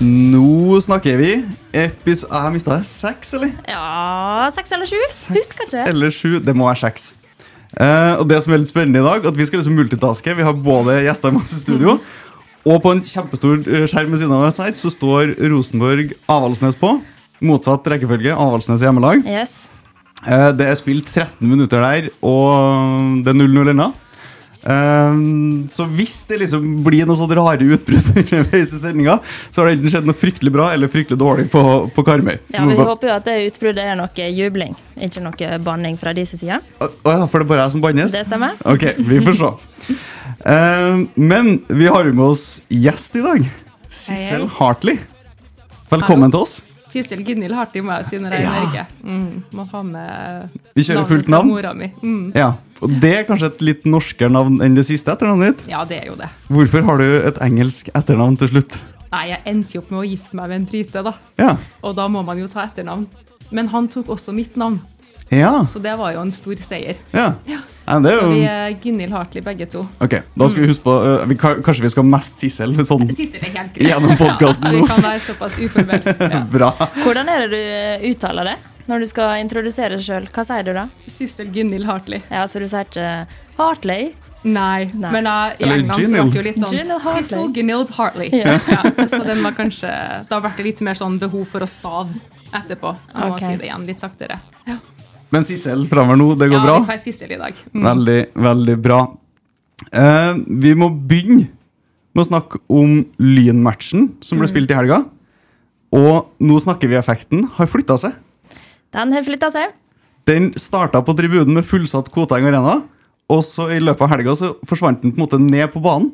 Nå snakker vi. Epis Jeg har mista. Seks, eller? Ja, seks eller sju? Husker ikke. Eller sju. Det må være seks. Eh, og det som er litt spennende i dag, at vi skal liksom multitaske. Vi har både gjester i studio, og på en kjempestor eh, skjerm ved siden av oss her så står Rosenborg Avaldsnes på. Motsatt rekkefølge. Avaldsnes hjemmelag. Yes. Eh, det er spilt 13 minutter der, og det er 0-0 ennå. Eh, så hvis det liksom blir noe sånn rare utbrudd underveis i sendinga, så har det enten skjedd noe fryktelig bra eller fryktelig dårlig på, på Karmøy. Ja, Vi bare- håper jo at det utbruddet er noe jubling, ikke noe banning fra deres side. Å å ja, for det er bare jeg som bannes? Det stemmer. Ok, vi får se. Eh, men vi har jo med oss gjest i dag. Sissel. Hartley. Velkommen til oss. Sissel Gunhild Hartig må jeg si når jeg er Ja. i Norge. Mm, må ha med Vi kjører fullt navn. Mora mi. Mm. Ja, og Det er kanskje et litt norskere navn enn det siste etternavnet ditt? Ja, det er jo det. Hvorfor har du et engelsk etternavn til slutt? Nei, jeg endte jo opp med å gifte meg med en brite, da. Ja. Og da må man jo ta etternavn. Men han tok også mitt navn, Ja. så det var jo en stor seier. ja. Ja. ja det er Så vi er Gunhild Hartley begge to. Ok, Da skal vi huske på uh, vi, Kanskje vi skal mest Sissel? Sånn Sissel er helt greit. Gjennom podcasten Ja, nå. vi kan være såpass uformelle. Ja. Bra. Hvordan er det du uttaler det når du skal introdusere deg sjøl? Hva sier du da? Sissel Gunhild Hartley. Ja, Så du sier ikke Hartley? Nei, Nei. men uh, i Eller England så ble det jo litt sånn Hartley. Sissel Gunhild Hartley. Ja. Ja, så den var kanskje Da ble det litt mer sånn behov for å stave etterpå. Jeg må Ok. si det igjen litt saktere. Ja, Men Sissel framover nå, det går ja bra? vi tar Sissel i dag. Mm. Veldig, veldig bra. Eh, vi må begynne med å snakke om Lyn-matchen som Mm. ble spilt i helga. Og nå snakker vi effekten har flytta seg. Den har flytta seg. Den starta på tribunen med fullsatt Koteng Arena, og så i løpet av helga så forsvant den på en måte ned på banen.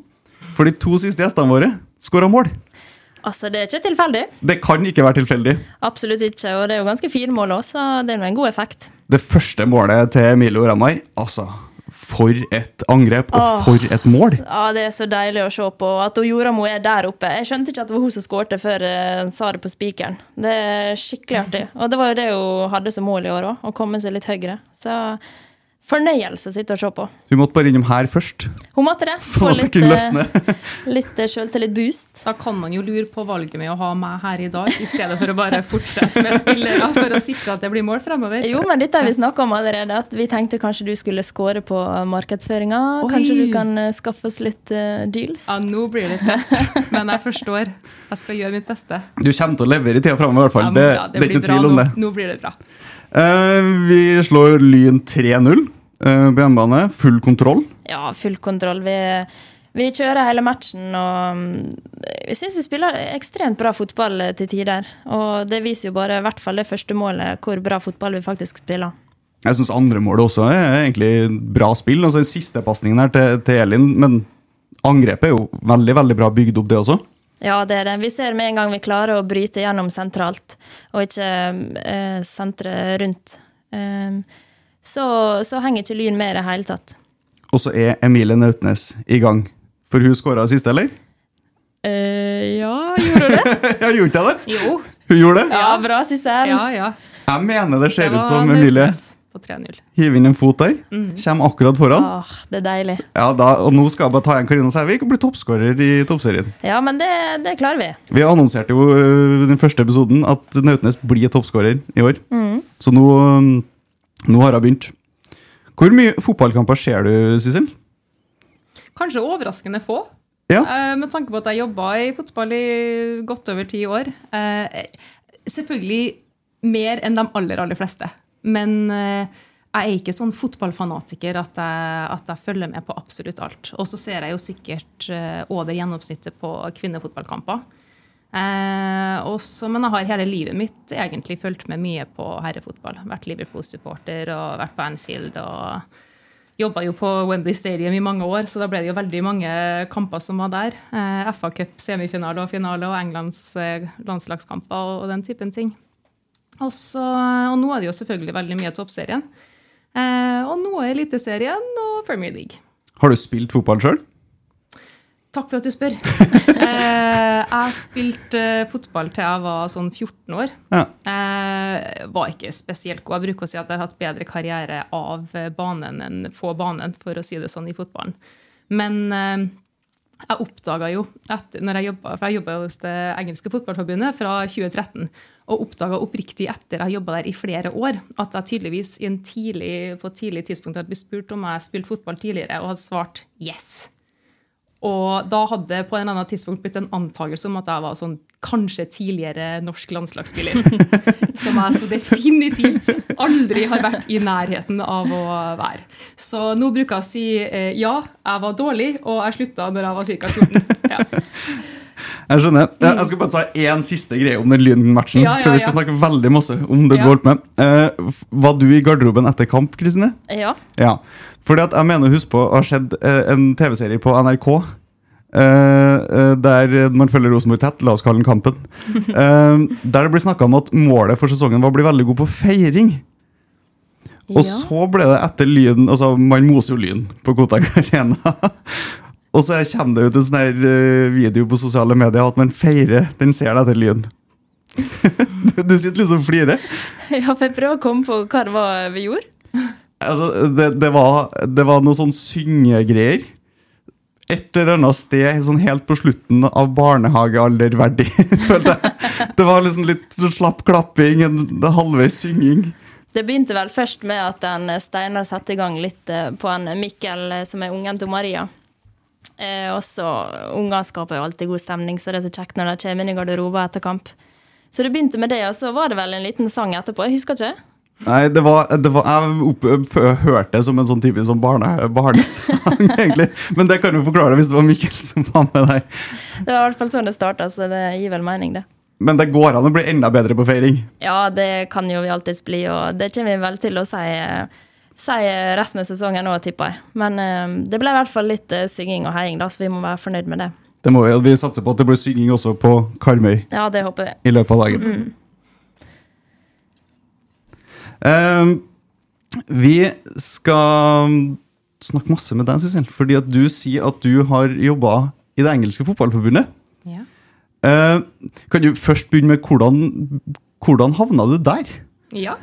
For de to siste gjestene våre skåra mål. Altså, Det er ikke tilfeldig. Det kan ikke være tilfeldig. Absolutt ikke. Og det er jo ganske fine mål òg, så det er en god effekt. Det første målet til Emilio Ramar, altså For et angrep, og Åh. for et mål! Ja, Det er så deilig å se på. At Joramo er der oppe. Jeg skjønte ikke at det var hun som skårte før hun han sa det på spikeren. Det er skikkelig artig. Og det var jo det hun hadde som mål i år òg, å komme seg litt høyere. Så fornøyelse å sitte og se på. Vi måtte bare innom her først, Hun måtte det. sånn det kunne løsne. litt eh, sjøltillit-boost. Da kan man jo lure på valget med å ha meg her i dag, i stedet for å bare fortsette med spillere for å sikre at det blir mål fremover. Jo, men dette har vi snakka om allerede. At vi tenkte kanskje du skulle score på markedsføringa. Oi. Kanskje du kan eh, skaffe oss litt uh, deals. Ja, nå blir det press, men jeg forstår. Jeg skal gjøre mitt beste. Du kommer til å levere i tida framover, i hvert fall. Ja, Det, ja, det er ikke bra tvil om nå. det. Nå blir det bra. Uh, vi slår Lyn 3-0 eh, på hjemmebane. Full kontroll. Ja, full kontroll. Vi, vi kjører hele matchen, og vi jeg syns vi spiller ekstremt bra fotball eh, til tider. Og det viser jo bare, i hvert fall det første målet, hvor bra fotball vi faktisk spiller. Jeg syns andre målet også er egentlig bra spill. Altså siste pasningen her til, til Elin, men angrepet er jo veldig veldig bra bygd opp, det også. Ja, det er det. Vi ser med en gang vi klarer å bryte gjennom sentralt, og ikke eh, sentre rundt. Eh, så, så henger ikke Lyn med i det hele tatt. Og så er Emilie Nautnes i gang. For hun skåra sist, eller? Eh, ja, gjorde hun det? ja, gjorde ikke jeg det? Jo. Hun gjorde det? Ja, bra, Sissel. Ja, ja. Jeg mener det ser Det ut som Emilie Nautnes på 3-0. hiver inn en fot der. Kommer akkurat foran. Åh, det er deilig. Ja, da, og nå skal jeg bare ta igjen Karina Sævik og bli toppskårer i toppserien. Ja, men det, det klarer vi. Vi annonserte jo øh, den første episoden at Nautnes blir toppskårer i år. Mm. Så nå, øh, nå har hun begynt. Hvor mye fotballkamper ser du, Sissel? Kanskje overraskende få. Ja. Eh, med tanke på at jeg jobba i fotball i godt over ti år. Eh, selvfølgelig mer enn de aller, aller fleste. Men eh, jeg er ikke sånn fotballfanatiker at jeg, at jeg følger med på absolutt alt. Og så ser jeg jo sikkert over gjennomsnittet på kvinnefotballkamper. Eh, også, men jeg har hele livet mitt egentlig fulgt med mye på herrefotball. Vært Liverpool-supporter og vært på Anfield. og Jobba jo på Wembley Stadium i mange år, så da ble det jo veldig mange kamper som var der. Eh, FA Cup semifinale og finale og Englands eh, landslagskamper og, og den typen ting. Også, og nå er det jo selvfølgelig veldig mye toppserien. Eh, og nå er Eliteserien og Premier League. Har du spilt fotball sjøl? Takk for at du spør. Eh, jeg spilte fotball til jeg var sånn 14 år. Ja. Eh, var ikke spesielt god. Jeg bruker å si at jeg har hatt bedre karriere av banen enn på banen, for å si det sånn, i fotballen. Men eh, jeg oppdaga jo, etter, når jeg jobbet, for jeg jobba hos det engelske fotballforbundet fra 2013, og oppdaga oppriktig etter jeg jobba der i flere år, at jeg tydeligvis i en tidlig, på et tidlig tidspunkt hadde blitt spurt om jeg spilte fotball tidligere, og hadde svart yes. Og da hadde det på en annen tidspunkt blitt en antakelse om at jeg var sånn kanskje tidligere norsk landslagsspiller. Som jeg så definitivt aldri har vært i nærheten av å være. Så nå bruker jeg å si eh, ja, jeg var dårlig, og jeg slutta når jeg var ca. 14. Ja. Jeg skjønner. Jeg jeg skal bare ta én siste greie om den Lyn-matchen. Ja, ja, For vi skal snakke veldig masse om det du Ja. holdt med. Uh, var du i garderoben etter kamp, Kristine? Ja. Fordi at jeg mener å huske på å ha sett eh, en TV-serie på NRK. Uh, der man følger Rosenborg tett. La oss kalle den Kampen. Uh, der det ble snakka om at målet for sesongen var å bli veldig god på feiring. Og Ja. så ble det etter Lyn Altså, man moser jo Lyn på Kotak Arena. Og så kommer det ut en sånn her video på sosiale medier at man feirer den serien etter Lyn. du, du sitter liksom og flirer. ja, for jeg prøver å komme på hva det var vi gjorde. Altså, det, det, var, det var noe sånn syngegreier. Et eller annet sted sånn helt på slutten av barnehagealder verdig. det var liksom litt sånn slapp klapping, en halvveis synging. Det begynte vel først med at en Steinar satte i gang litt eh, på en Mikkel, eh, som er ungen til Maria. Eh, også Unger skaper jo alltid god stemning, så det er så kjekt når de kommer inn i garderoben etter kamp. Så det begynte med det, og så var det vel en liten sang etterpå. Jeg husker ikke. Nei, det var, det var Jeg opp, hørte det som en sånn typisk sånn barne, barnesang, egentlig. Men det kan du forklare hvis det var Mikkel som var med deg. Det var i hvert fall sånn det starta, så det gir vel mening, det. Men det går an å bli enda bedre på feiring. Ja, det kan jo vi alltids bli, og det kommer vi vel til å si, si resten av sesongen òg, tipper jeg. Men eh, det ble i hvert fall litt eh, synging og heiing, da, så vi må være fornøyd med det. Det må vi, vi satser på at det blir synging også på Karmøy Ja, det håper vi. i løpet av dagen. Ehm, vi skal snakke masse med deg, Sissel, fordi at du sier at du har jobba i det engelske fotballforbundet. Ja. Eh, kan du først begynne med hvordan, hvordan havna du der? Ja.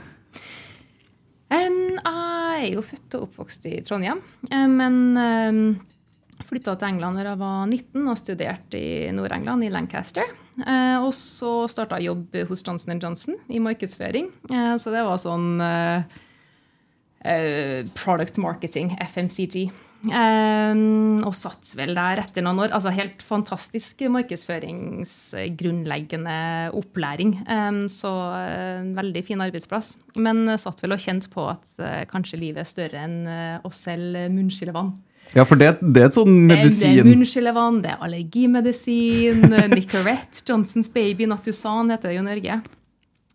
Um, jeg er jo født og oppvokst i Trondheim, eh, men um, flytta til England da jeg var 19 og studerte i Nord-England, i Lancaster. Eh, og så starta jeg jobb hos Johnson Johnson i markedsføring. Eh, så det var sånn eh, eh, product marketing, FMCG. Um, og satt vel der etter noen år. Altså Helt fantastisk markedsføringsgrunnleggende opplæring. Um, så eh, en veldig fin arbeidsplass. Men eh, satt vel og kjente på at eh, kanskje livet er større enn eh, å selge munnskyllevann. Ja, for det, det er et sånn medisin Det er munnskyllevann, det er allergimedisin, Nicorette, Johnsons Baby, Natusan heter det jo i Norge.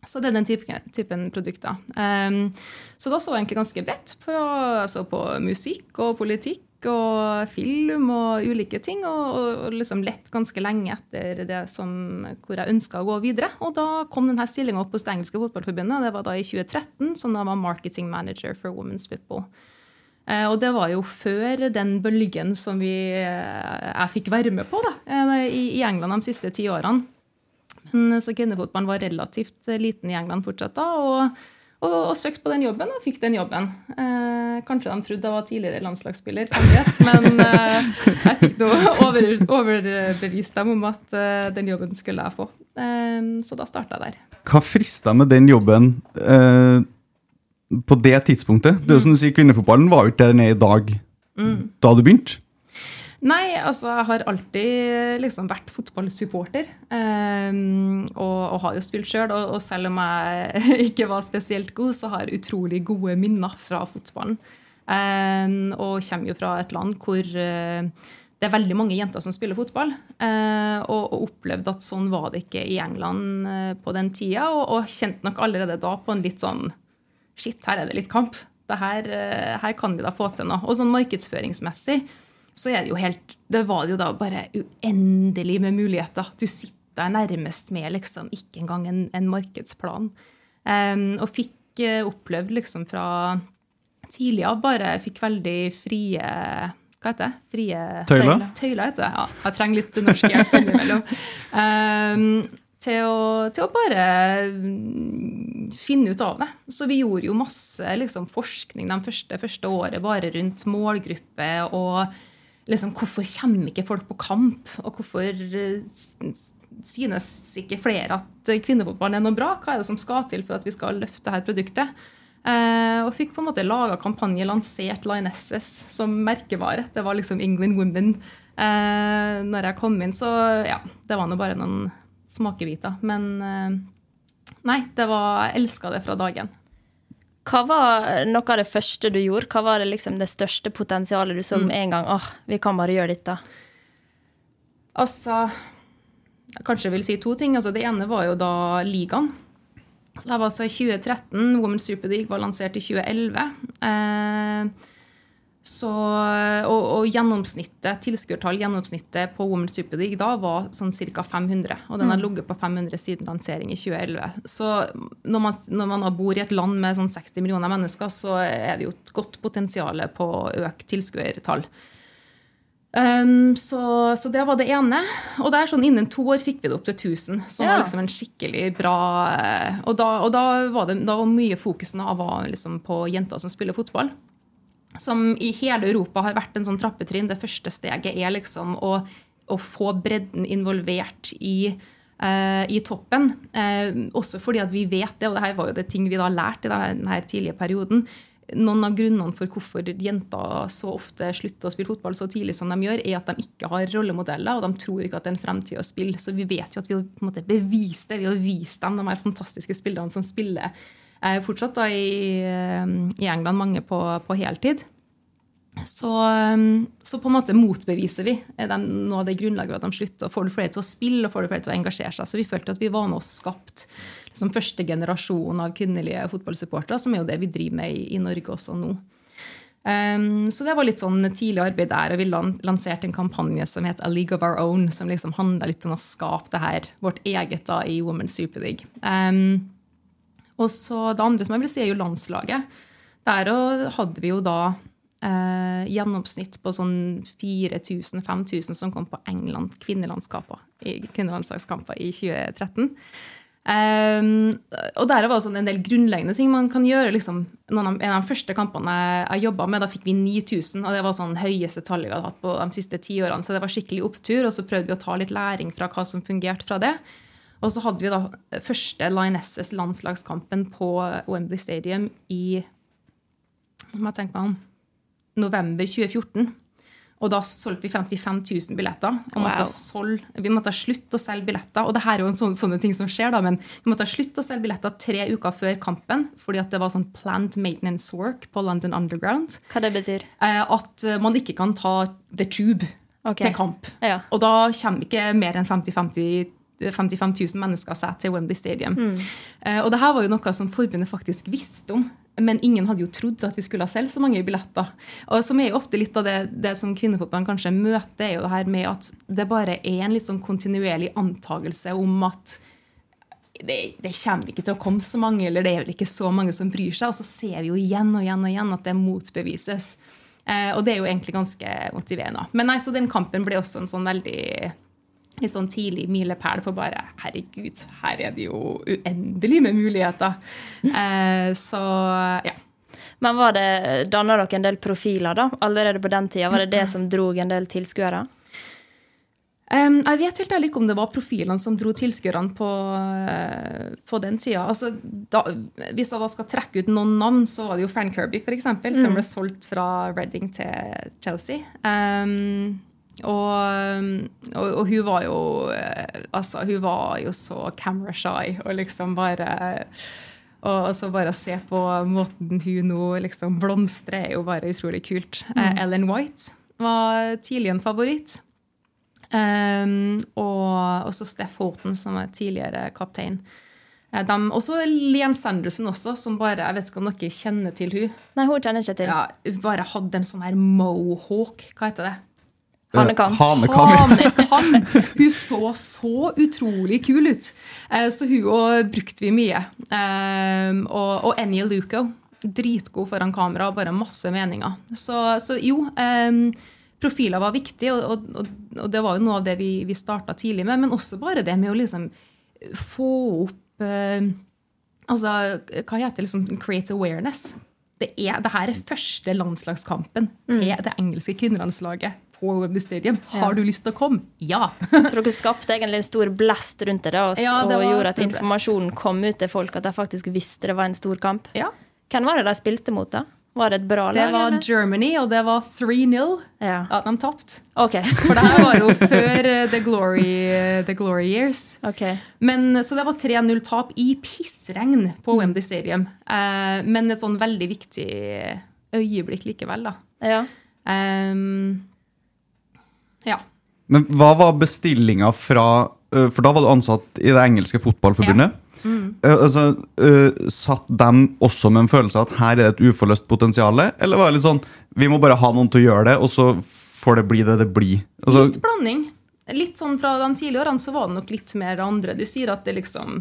Så det er den typen, typen produkter. Um, så da så jeg egentlig ganske bredt. På, jeg så på musikk og politikk og film og ulike ting. Og, og liksom lett ganske lenge etter det som, hvor jeg ønska å gå videre. Og da kom denne stillinga opp hos det engelske fotballforbundet. Det var da i 2013, som da var marketing manager for Women's Football. Eh, og det var jo før den bølgen som vi, eh, jeg fikk være med på da, eh, i, England de siste ti årene. Men, så kvinnefotballen var relativt liten i England fortsatt da. og og, og søkte på den jobben og fikk den jobben. Eh, kanskje de trodde jeg var tidligere landslagsspiller, men eh, jeg fikk noe over, overbevist dem om at eh, den jobben skulle jeg få. Så da starta jeg der. Hva frista med den jobben eh, på det tidspunktet? Det er jo som du sier, Kvinnefotballen var jo ikke det den er i dag Mm. da du begynte. Nei, altså jeg har alltid liksom vært fotballsupporter. Um, og, og har jo spilt sjøl. Og, og selv om jeg ikke var spesielt god, så har jeg utrolig gode minner fra fotballen. Um, og kommer jo fra et land hvor uh, det er veldig mange jenter som spiller fotball. Uh, og, og opplevde at sånn var det ikke i England uh, på den tida. Og, og kjente nok allerede da på en litt sånn Shit, her er det litt kamp. Det her, her kan vi da få til noe. Og sånn markedsføringsmessig så er det jo helt Det var jo da bare uendelig med muligheter. Du sitter der nærmest med liksom ikke engang en, en markedsplan. Um, og fikk uh, opplevd liksom fra tidlig av bare Fikk veldig frie hva heter det? Frie Tøyler? Tøyler heter det. Ja, jeg trenger litt norsk hjelp innimellom. Um, til å, til å, bare mm, finne ut av det. Så vi gjorde jo masse liksom, forskning de første, første året bare rundt målgruppe og liksom, hvorfor kommer ikke folk på kamp? Og hvorfor eh, synes ikke flere at kvinnefotballen er noe bra? Hva er det som skal til for at vi skal løfte dette produktet? Uh, og fikk på en måte laga kampanje, lansert Lionesses som merkevare. Det var liksom England Women. Uh, når jeg kom inn, så ja, det var nå bare noen smakebiter. Men eh, nei, det var, jeg elska det fra dagen. Hva var noe av det første du gjorde? Hva var det, liksom det største potensialet du så med en gang? åh, vi kan bare gjøre dette? Altså jeg Kanskje vil si to ting. Altså, det ene var jo da ligaen. Så det var altså i 2013. Women's Super League var lansert i 2011. Eh, så, og, og gjennomsnittet, tilskuertall gjennomsnittet på Women's Super League da var sånn ca. 500. Og den har ligget på 500 siden lansering i 2011. Så når man, når man bor i et land med sånn 60 millioner mennesker, så er det jo et godt potensial på å øke tilskuertall. Um, så, så, det var det ene. Og der sånn innen to år fikk vi det opp til 1000. Som Ja. var liksom en skikkelig bra eh, Og da, og da var det da var mye fokusen av var liksom på jenter som spiller fotball. Som i hele Europa har vært en sånn trappetrinn. Det første steget er liksom å, å få bredden involvert i, eh, i toppen. Eh, også fordi at vi vet det, og det her var jo det ting vi da lærte i denne tidlige perioden. Noen av grunnene for hvorfor jenter så ofte slutter å spille fotball så tidlig som de gjør, er at de ikke har rollemodeller, og de tror ikke at det er en fremtid å spille. Så vi vet jo at vi har på en måte bevist det. Vi har vist dem de her fantastiske spillerne som spiller eh, fortsatt da i, eh, i England, mange på, på heltid. Så, um, så på en måte motbeviser vi eh, noe av det grunnlaget at de slutter. og Får du flere til å spille og får du flere til å engasjere seg. Så vi følte at vi var nå skapt liksom, første generasjon av kvinnelige fotballsupportere, som er jo det vi driver med i, i Norge også nå. Um, så det var litt sånn tidlig arbeid der, og vi lanserte en kampanje som het A League of Our Own, som liksom handla litt om å skape det her, vårt eget da, i Women's Super League. Um, og så Det andre som jeg vil si, er jo landslaget. Der hadde vi jo da eh, gjennomsnitt på sånn 4000-5000 som kom på England kvinnelandskaper, kvinnelandslagskamper i 2013. Um, og der var det sånn en del grunnleggende ting man kan gjøre. Liksom, av, en av de første kampene jeg, jeg jobba med, da fikk vi 9000. Og det var sånn høyeste tallet vi hadde hatt på de siste ti årene. Så det var skikkelig opptur. Og så prøvde vi å ta litt læring fra hva som fungerte fra det. Og så hadde vi da første Lionesses landslagskampen på Wembley Stadium i må jeg tenke meg om november 2014. Og da solgte vi 55 000 billetter. Og måtte Wow. solge, vi måtte slutte å selge billetter. Og det her er jo en sånn, sånne ting som skjer, da, men vi måtte slutte å selge billetter tre uker før kampen fordi at det var sånn planned maintenance work på London Underground. Hva det betyr? Eh, at eh, man ikke kan ta the tube okay. til kamp. Ja. Og da kommer ikke mer enn 50-50 55 000 mennesker seg til Wembley Stadium. Mm. Uh, og det her var jo noe som forbundet faktisk visste om. Men ingen hadde jo trodd at vi skulle ha selv så mange billetter. Og som er jo ofte litt av det, det som kvinnefotballen kanskje møter, er jo det her med at det bare er en litt sånn kontinuerlig antagelse om at det, det kommer ikke til å komme så mange, eller det er vel ikke så mange som bryr seg. Og så ser vi jo igjen og igjen og igjen at det motbevises. Eh, og det er jo egentlig ganske motiverende. Men nei, så den kampen ble også en sånn veldig litt sånn tidlig milepæl på bare Herregud, her er det jo uendelig med muligheter. Eh, så ja. Men var det, danna dere en del profiler da, allerede på den tida? Var det det som drog en del tilskuere? Um, jeg vet helt ærlig ikke om det var profilene som dro tilskuerne på, uh, på den tida. Altså, da, hvis jeg da skal trekke ut noen navn, så var det jo Frank Kirby, f.eks., mm. som ble solgt fra Reading til Chelsea. Um, og, og, og, hun var jo uh, Altså, hun var jo så camera shy og liksom bare og så bare å se på måten hun nå liksom blomstrer, er jo bare utrolig kult. Mm. Uh, Ellen White var tidlig en favoritt. Um, og også Steff Houghton, som er tidligere kaptein. og de, også Lian Sanderson, også, som bare Jeg vet ikke om dere kjenner til hun. Nei, hun kjenner ikke til. Ja, hun bare hadde en sånn her mohawk. Hva heter det? Hanekam. Hanekam. Hanekam. Hun så så utrolig kul ut. Uh, så hun òg brukte vi mye. Um, og, og Enya Luco. Dritgod foran kamera, bare masse meninger. Så, så jo. Profiler var viktig, og, og, og, det var jo noe av det vi, vi starta tidlig med. Men også bare det med å liksom få opp eh, Altså, hva heter det? Liksom, create awareness. Det, er, det her er første landslagskampen til mm. det engelske kvinnelandslaget på Wembley Stadium. Har du lyst til å komme? Ja! Så dere skapte egentlig en stor blest rundt det, og, ja, det og gjorde at informasjonen kom ut til folk, at de faktisk visste det var en stor kamp? Ja. Hvem var det de spilte mot, da? Var det et bra lag? Det var eller? Germany, og det var 3-0. Ja. At de tapte. Okay. For det her var jo før uh, the, glory, uh, the glory years. Okay. Men, så det var 3-0-tap i pissregn på OMD Wembley Stadium. Uh, men et sånn veldig viktig øyeblikk likevel, da. Ja. Um, ja. Men hva var bestillinga fra For da var du ansatt i det engelske fotballforbundet. Ja. Mm. Uh, altså, uh, satt dem også med en følelse av at her er det et uforløst potensial? Eller var det litt sånn vi må bare ha noen til å gjøre det, og så får det bli det det blir? Altså, litt blanding. Litt sånn Fra de tidlige årene så var det nok litt mer andre. Du sier at det liksom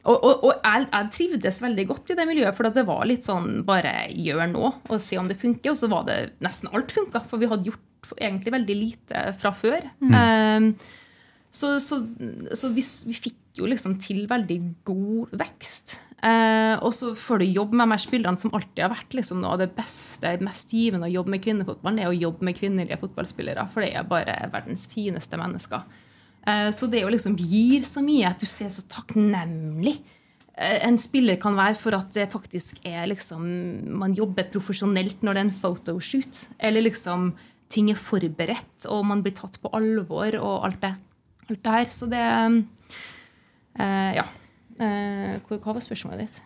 og, og, og jeg, jeg, trivdes veldig godt i det miljøet, for det var litt sånn bare gjør nå og se om det funker. Og så var det nesten alt funka, for vi hadde gjort egentlig veldig lite fra før. Mm. Um, så, så, så vi, vi, fikk jo liksom til veldig god vekst. Eh, og så får du jobbe med de spillerne som alltid har vært liksom noe av det beste, mest givende å jobbe med kvinnefotballen, er å jobbe med kvinnelige fotballspillere. For det er bare verdens fineste mennesker. Eh, så det jo liksom gir så mye at du ser så takknemlig eh, en spiller kan være for at det faktisk er liksom Man jobber profesjonelt når det er en photoshoot. Eller liksom ting er forberedt, og man blir tatt på alvor, og alt det alt det her. Så det uh, Ja. Uh, hva var spørsmålet ditt?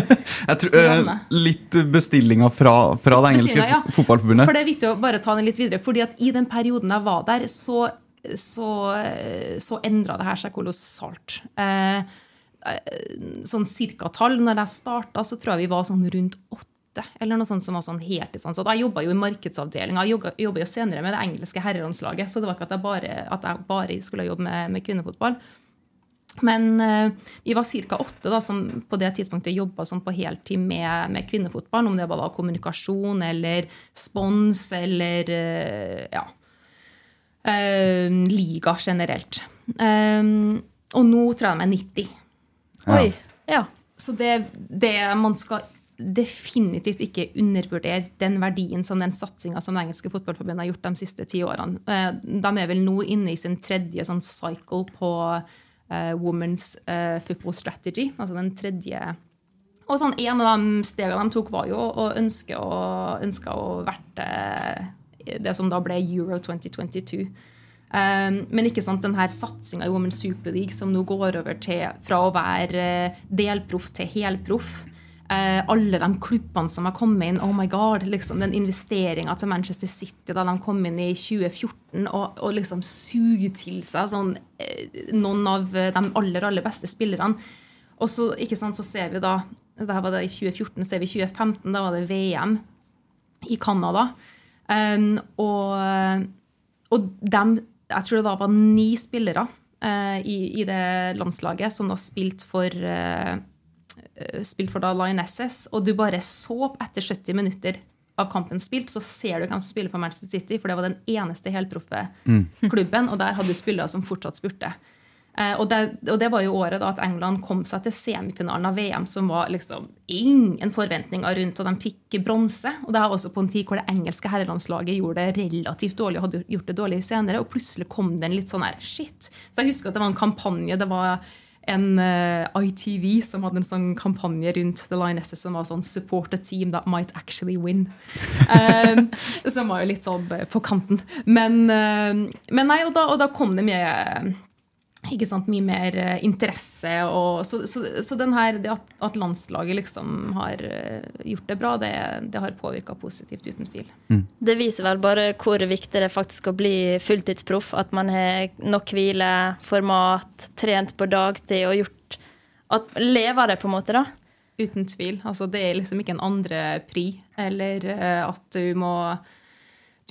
jeg tror, uh, litt bestillinga fra, fra det engelske ja. fotballforbundet. For det er viktig å bare ta den litt videre. fordi at i den perioden jeg var der, så, så, så endra det her seg kolossalt. Uh, sånn cirka-tall. Når jeg starta, så tror jeg vi var sånn rundt åtte eller noe sånt som var sånn heltidsansatt. Jeg jobba jo i markedsavdelinga. Jeg jobba jo senere med det engelske herrelandslaget, så det var ikke at jeg bare, at jeg bare skulle jobbe med, med kvinnefotball. Men uh, vi var ca. åtte da, som på det tidspunktet jobba sånn på heltid med, med, kvinnefotball. Om det var kommunikasjon eller spons eller uh, ja, uh, liga generelt. og nå tror jeg de er 90. Oi, ja. Så det, det man skal definitivt ikke undervurdere den verdien som den satsinga som det engelske fotballforbundet har gjort de siste ti årene. Eh, de er vel nå inne i sin tredje sånn cycle på uh, Women's uh, Football Strategy. Altså den tredje Og sånn en av de stegene de tok, var jo å ønske å, ønske å verte det som da ble Euro 2022. Um, men ikke sant, denne satsinga i Women's Super League som nå går over til fra å være delproff til helproff, alle de klubbene som har kommet inn. oh my god, liksom Den investeringa til Manchester City da de kom inn i 2014 og, og liksom suger til seg sånn, eh, noen av de aller, aller beste spillerne. Og så, ikke sant, så ser vi da det her var det i 2014, ser er vi i 2015. Da var det VM i Canada. Um, og og dem, jeg tror det da var ni spillere uh, i, i, det landslaget som da spilte for uh, spilt for da Lionesses, og du bare så etter 70 minutter av kampen spilt, så ser du hvem som spiller for Manchester City, for det var den eneste helproffe mm. klubben, og der hadde du spillere som fortsatt spurte. Eh, og, det, og, det, var jo året da at England kom seg til semifinalen av VM, som var liksom ingen forventninger rundt, og de fikk bronse. Og det var også på en tid hvor det engelske herrelandslaget gjorde det relativt dårlig og hadde gjort det dårlig senere. Og plutselig kom det en litt sånn her shit. Så jeg husker at det var en kampanje. det var en uh, eh, ITV som hadde en sånn kampanje rundt The Lionesses som var sånn 'Support a team that might actually win'. um, som var jo litt sånn på kanten. Men, uh, men nei, og da, og da kom det med ikke sant, mye mer uh, interesse. Og, så, så, så her, det at, at, landslaget liksom har uh, gjort det bra, det, det har påvirka positivt, uten tvil. Mm. Det viser vel bare hvor viktig det er faktisk å bli fulltidsproff. At man har nok hvile, format, trent på dagtid og gjort at Lever det, på en måte, da. Uten tvil. Altså, det er liksom ikke en andre pri, eller uh, at du må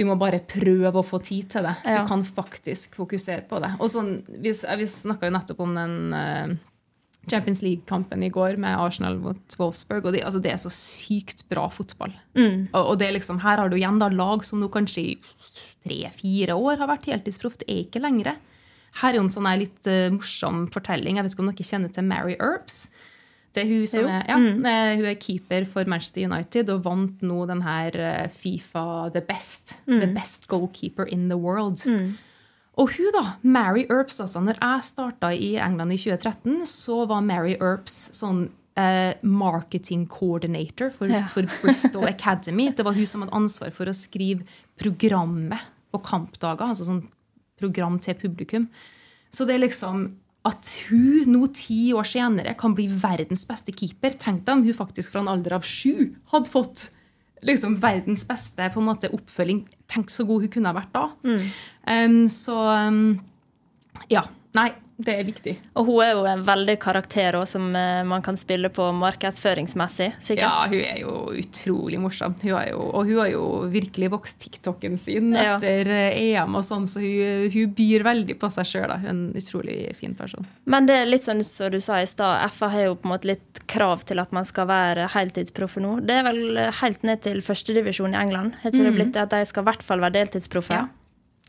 du må bare prøve å få tid til det. Ja. Du kan faktisk fokusere på det. Og sånn, Vi, vi snakka jo nettopp om den uh, Champions League-kampen i går med Arsenal mot Wolfsburg. og Det, altså, det er så sykt bra fotball. Mm. Og, og, det er liksom, Her har du igjen da lag som nå kanskje i tre-fire år har vært heltidsproff. Det er ikke lenger. Her er jo en sånn litt uh, morsom fortelling. Jeg vet ikke om dere kjenner til Mary Earps. Det er hun, som er, ja, mm. hun er keeper for Manchester United og vant nå den her eh, Fifa The Best. Mm. The best goalkeeper in the world. Mm. Og hun, da, Mary Earps, altså. Når jeg starta i England i 2013, så var Mary Earps sånn eh, marketing coordinator for, ja. for Bristol Academy. Det var hun som hadde ansvar for å skrive programmet på kampdager. Altså sånn program til publikum. Så det er liksom at hun nå ti år senere kan bli verdens beste keeper. Tenk deg om hun faktisk fra en alder av sju hadde fått liksom verdens beste på en måte oppfølging. Tenk så god hun kunne ha vært da. Mm. Um, så um, ja. Nei, det er viktig. Og hun er jo en veldig karakter også, som eh, man kan spille på markedsføringsmessig. sikkert. Ja, hun er jo utrolig morsom. Hun jo, og hun har jo virkelig vokst TikToken sin ja. etter eh, EM og sånn, så hun, hun byr veldig på seg sjøl. En utrolig fin person. Men det er litt sånn som du sa i stad, FA har jo på en måte litt krav til at man skal være heltidsproffe nå. Det er vel helt ned til førstedivisjon i England? Har ikke mm. det blitt det at de skal i hvert fall være deltidsproffe? Ja.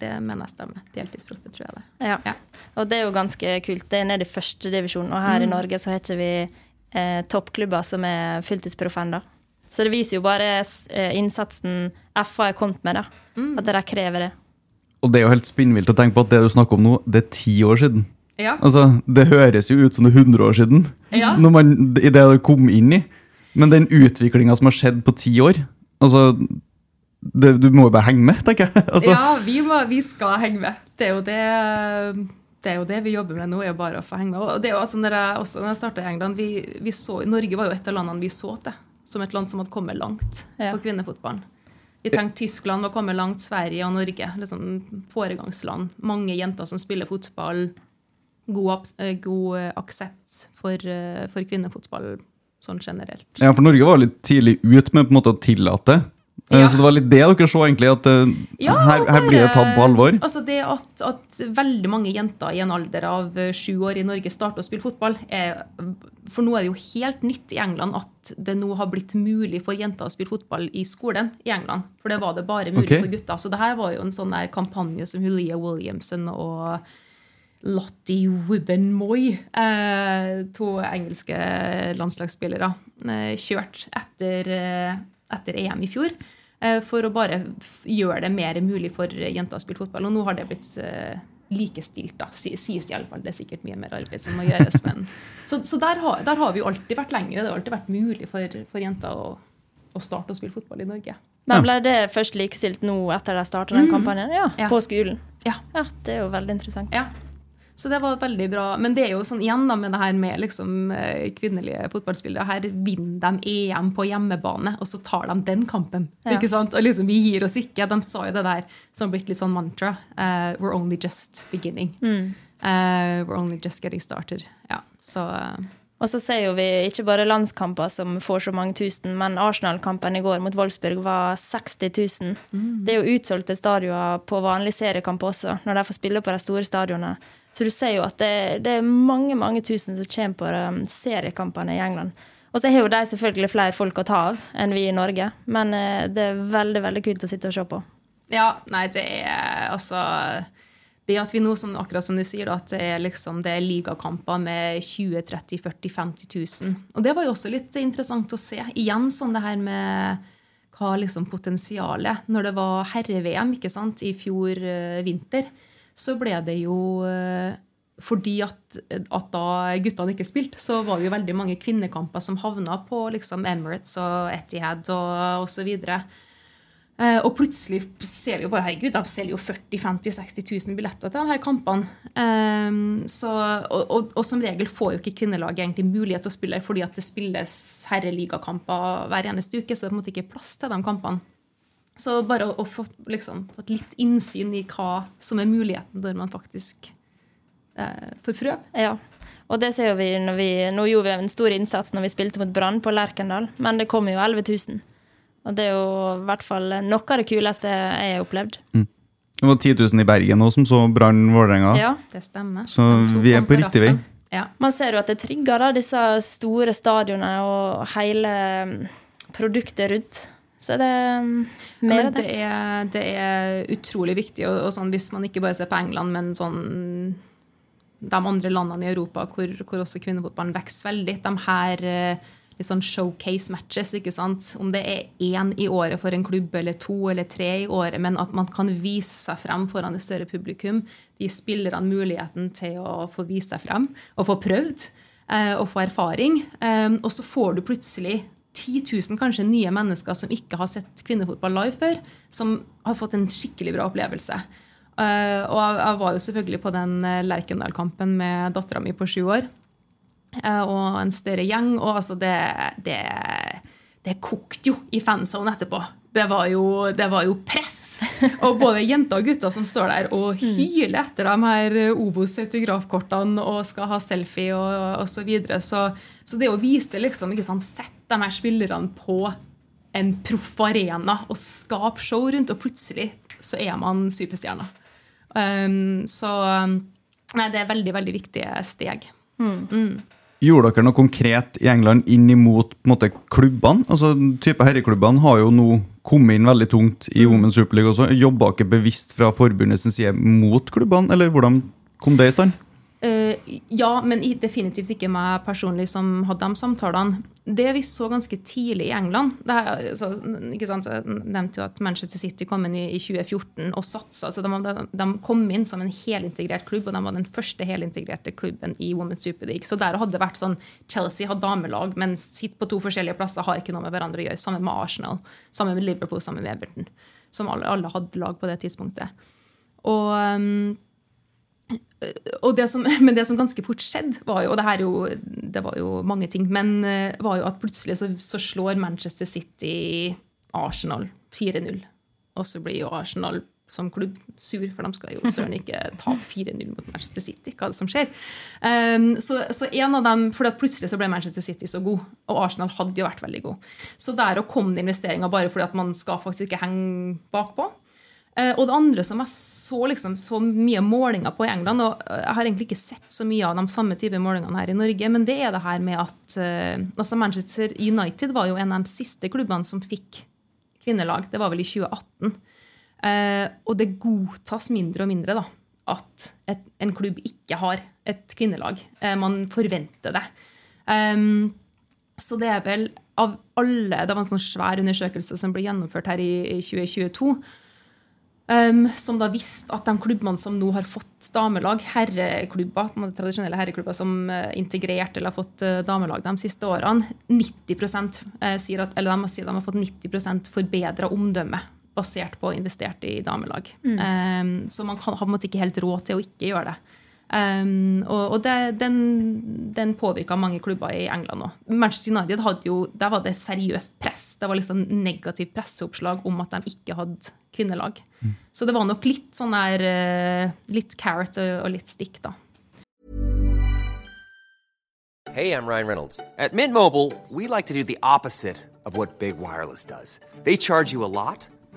Det mener jeg stemmer. Deltidsproffe, tror jeg det. Ja. ja. Og det er jo ganske kult. Det er nede i førstedivisjon, og her mm. i Norge så har ikke vi eh, toppklubber som er fulltidsproff ennå. Så det viser jo bare eh, innsatsen FA er kommet med, da. Mm. At de krever det. Og det er jo helt spinnvilt å tenke på at det du snakker om nå, det er ti år siden. Ja. Altså, Det høres jo ut som det er 100 år siden, ja. når man, i det du kom inn i. Men den utviklinga som har skjedd på ti år altså, det, Du må jo bare henge med, tenker jeg. Altså. Ja, vi, må, vi, skal henge med. Det er jo det det er jo det vi jobber med nå, er jo bare å få henge med. Og det er jo altså når jeg, også når jeg starta i England, vi, vi så, Norge var jo et av landene vi så til som et land som hadde kommet langt ja. på kvinnefotballen. Vi tenkte Tyskland var kommet langt, Sverige og Norge. liksom Foregangsland. Mange jenter som spiller fotball. God, eh, god aksept for, eh, for, kvinnefotball sånn generelt. Ja, for Norge var litt tidlig ut med på en måte å tillate Eh, ja. Så det var litt det dere så, egentlig, at uh, ja, her, her, blir det tatt på alvor? Altså det at, at, veldig mange jenter i en alder av uh, sju år i Norge starter å spille fotball er, For nå er det jo helt nytt i England at det nå har blitt mulig for jenter å spille fotball i skolen i England. For det var det bare mulig okay. for gutter. Så det her var jo en sånn der kampanje som Julia Williamson og Lottie Wibben-Moy, eh, to engelske landslagsspillere, eh, kjørt etter, etter EM i fjor. Eh, for å bare gjøre det mer mulig for jenter å spille fotball. Og nå har det blitt eh, likestilt, da, sies i alle fall. Det er sikkert mye mer arbeid som må gjøres. Men, så, så der, har, der, har, vi jo alltid vært lengre. Det har alltid vært mulig for, for jenter å, å, starte å spille fotball i Norge. Men ble det først likestilt nå etter de starta den mm. kampanjen? Ja, ja, På skolen? Ja. ja. Det er jo veldig interessant. Ja. Så det var veldig bra. Men det er jo sånn igjen da med det her med liksom, eh, kvinnelige fotballspillere. Her vinner de EM på hjemmebane, og så tar de den kampen. Ja. ikke sant? Og liksom, Vi gir oss ikke. De sa jo det der som har blitt litt sånn mantra. Uh, we're only just beginning. Mm. Uh, we're only just getting started. Ja, så... Uh, Og så ser jo vi ikke bare landskamper som får så mange tusen, men Arsenal-kampen i går mot Wolfsburg var 60 000. Det er jo utsolgte stadioner på vanlig seriekamp også, når de får spille på de store stadionene. Så du ser jo at det, det er mange mange tusen som kommer på um, seriekampene i England. Og så har jo de selvfølgelig flere folk å ta av enn vi i Norge, men eh, det er veldig veldig kult å sitte og se på. Ja, nei, det er altså det at vi nå, som, akkurat som du sier, at det er, liksom, er ligakamper med 20 30 40 50 000. Og det var jo også litt interessant å se. Igjen sånn det her med hva liksom potensialet Når det var herre-VM ikke sant, i fjor uh, vinter, så ble det jo uh, fordi at, at, da guttene ikke spilte, så var det jo veldig mange kvinnekamper som havna på liksom Emirates og Etihad og osv. Eh, og plutselig ser vi jo bare herregud, de selger jo 40 50 60 000 billetter til de her kampene. Um, så, og, og, og, som regel får jo ikke kvinnelaget egentlig mulighet til å spille fordi at det spilles herreligakamper hver eneste uke, så det er på en måte ikke plass til de kampene. Så bare å, å få liksom, fått litt innsyn i hva som er muligheten når man faktisk eh, får prøve. Ja. Og det ser vi når vi Nå gjorde vi en stor innsats når vi spilte mot Brann på Lerkendal, men det kom jo 11 000. Og det er jo i hvert fall noe av det kuleste jeg har opplevd. Mm. Det var 10 000 i Bergen også, som så Brann Vålerenga. Ja, det stemmer. Så vi er på riktig vei. Ja. Man ser jo at det trigger da, disse store stadionene og hele mm, produktet rundt. Så det er mer ja, det. Er, det er utrolig viktig. Og, og sånn, hvis man ikke bare ser på England, men sånn de andre landene i Europa hvor, hvor også kvinnefotballen vokser veldig. De her eh, litt sånn showcase-matches. ikke sant? Om det er én i året for en klubb, eller to eller tre i året, men at man kan vise seg frem foran et større publikum. De spillerne muligheten til å få vise seg frem og få prøvd eh, og få erfaring. Um, og så får du plutselig 10 000 kanskje nye mennesker som ikke har sett kvinnefotball live før, som har fått en skikkelig bra opplevelse. Uh, og jeg, var jo selvfølgelig på den Lerkendal-kampen med dattera mi på sju år. Uh, og en større gjeng. Og altså, det, det, det kokte jo i fanzone etterpå. Det var, jo, det var jo press. Og både jenter og gutter som står der og mm. hyler etter de her Obos-autografkortene og skal ha selfie og osv. Så, videre. så Så det å vise liksom, ikke sant, Sett de her spillerne på en proff arena og skape show rundt, og plutselig så er man superstjerne. Um, så nei, det er veldig, veldig viktige steg. Mm. Mm. Gjorde dere noe konkret i England inn imot måte, klubbene? Altså, type Herreklubbene har jo nå kommet inn veldig tungt i mm. Women's Super League også. Jobba dere bevisst fra forbundets side mot klubbene, eller hvordan kom det i stand? Uh, ja, men definitivt ikke meg personlig som hadde de samtalene. Det vi så ganske tidlig i England det så, ikke sant, Jeg nevnte jo at Manchester City kom inn i, i 2014 og satsa. Så de, de, kom inn som en helintegrert klubb, og de var den første helintegrerte klubben i Women's Super League. Så der hadde det vært sånn Chelsea har damelag, men sitter på to forskjellige plasser, har ikke noe med hverandre å gjøre. Sammen med Arsenal, sammen med Liverpool, sammen med Everton. Som alle, alle hadde lag på det tidspunktet. Og um, det som, men det som ganske fort skjedde, var jo, og det, jo, det var jo mange ting, men eh, var jo at plutselig så, så slår Manchester City Arsenal 4-0. Og så blir jo Arsenal som klubb sur, for de skal jo søren ikke tape 4-0 mot Manchester City. hva er det som skjer? Um, så, så, en av dem, for Plutselig så ble Manchester City så god, og Arsenal hadde jo vært veldig god. Så der å komme det investeringer bare fordi at man skal faktisk ikke henge bakpå, og det andre som jeg så, liksom, så mye målinger på i England, og jeg har egentlig ikke sett så mye av de samme type målingene her i Norge, men det er det her med at uh, altså Manchester United var jo en av de siste klubbene som fikk kvinnelag. Det var vel i 2018. Uh, eh, og det godtas mindre og mindre da, at et, en klubb ikke har et kvinnelag. Man forventer det. Um, så det er vel av alle Det var en sånn svær undersøkelse som ble gjennomført her i 2022 Um, som da visste at de klubbene som nå har fått damelag, herreklubber, tradisjonelle herreklubber som uh, integrert eller har fått uh, damelag de siste årene, 90 uh, eh, sier at, eller de sier de har fått 90% forbedra omdømme basert på investert i damelag. Mm. Um, så man kan, har på en måte ikke helt råd til å ikke gjøre det. Um, og, og det, den, den påvirka mange klubber i England òg. Manchester United hadde jo, der var det seriøst press. Det var liksom negativt presseoppslag om at de ikke hadde kvinnelag. Mm. Så det var nok litt sånn der uh, Litt carrot og, og litt stick, da. Hey, I'm Ryan Reynolds. At Mint Mobile, we like to do the opposite of what Big Wireless does. They charge you a lot,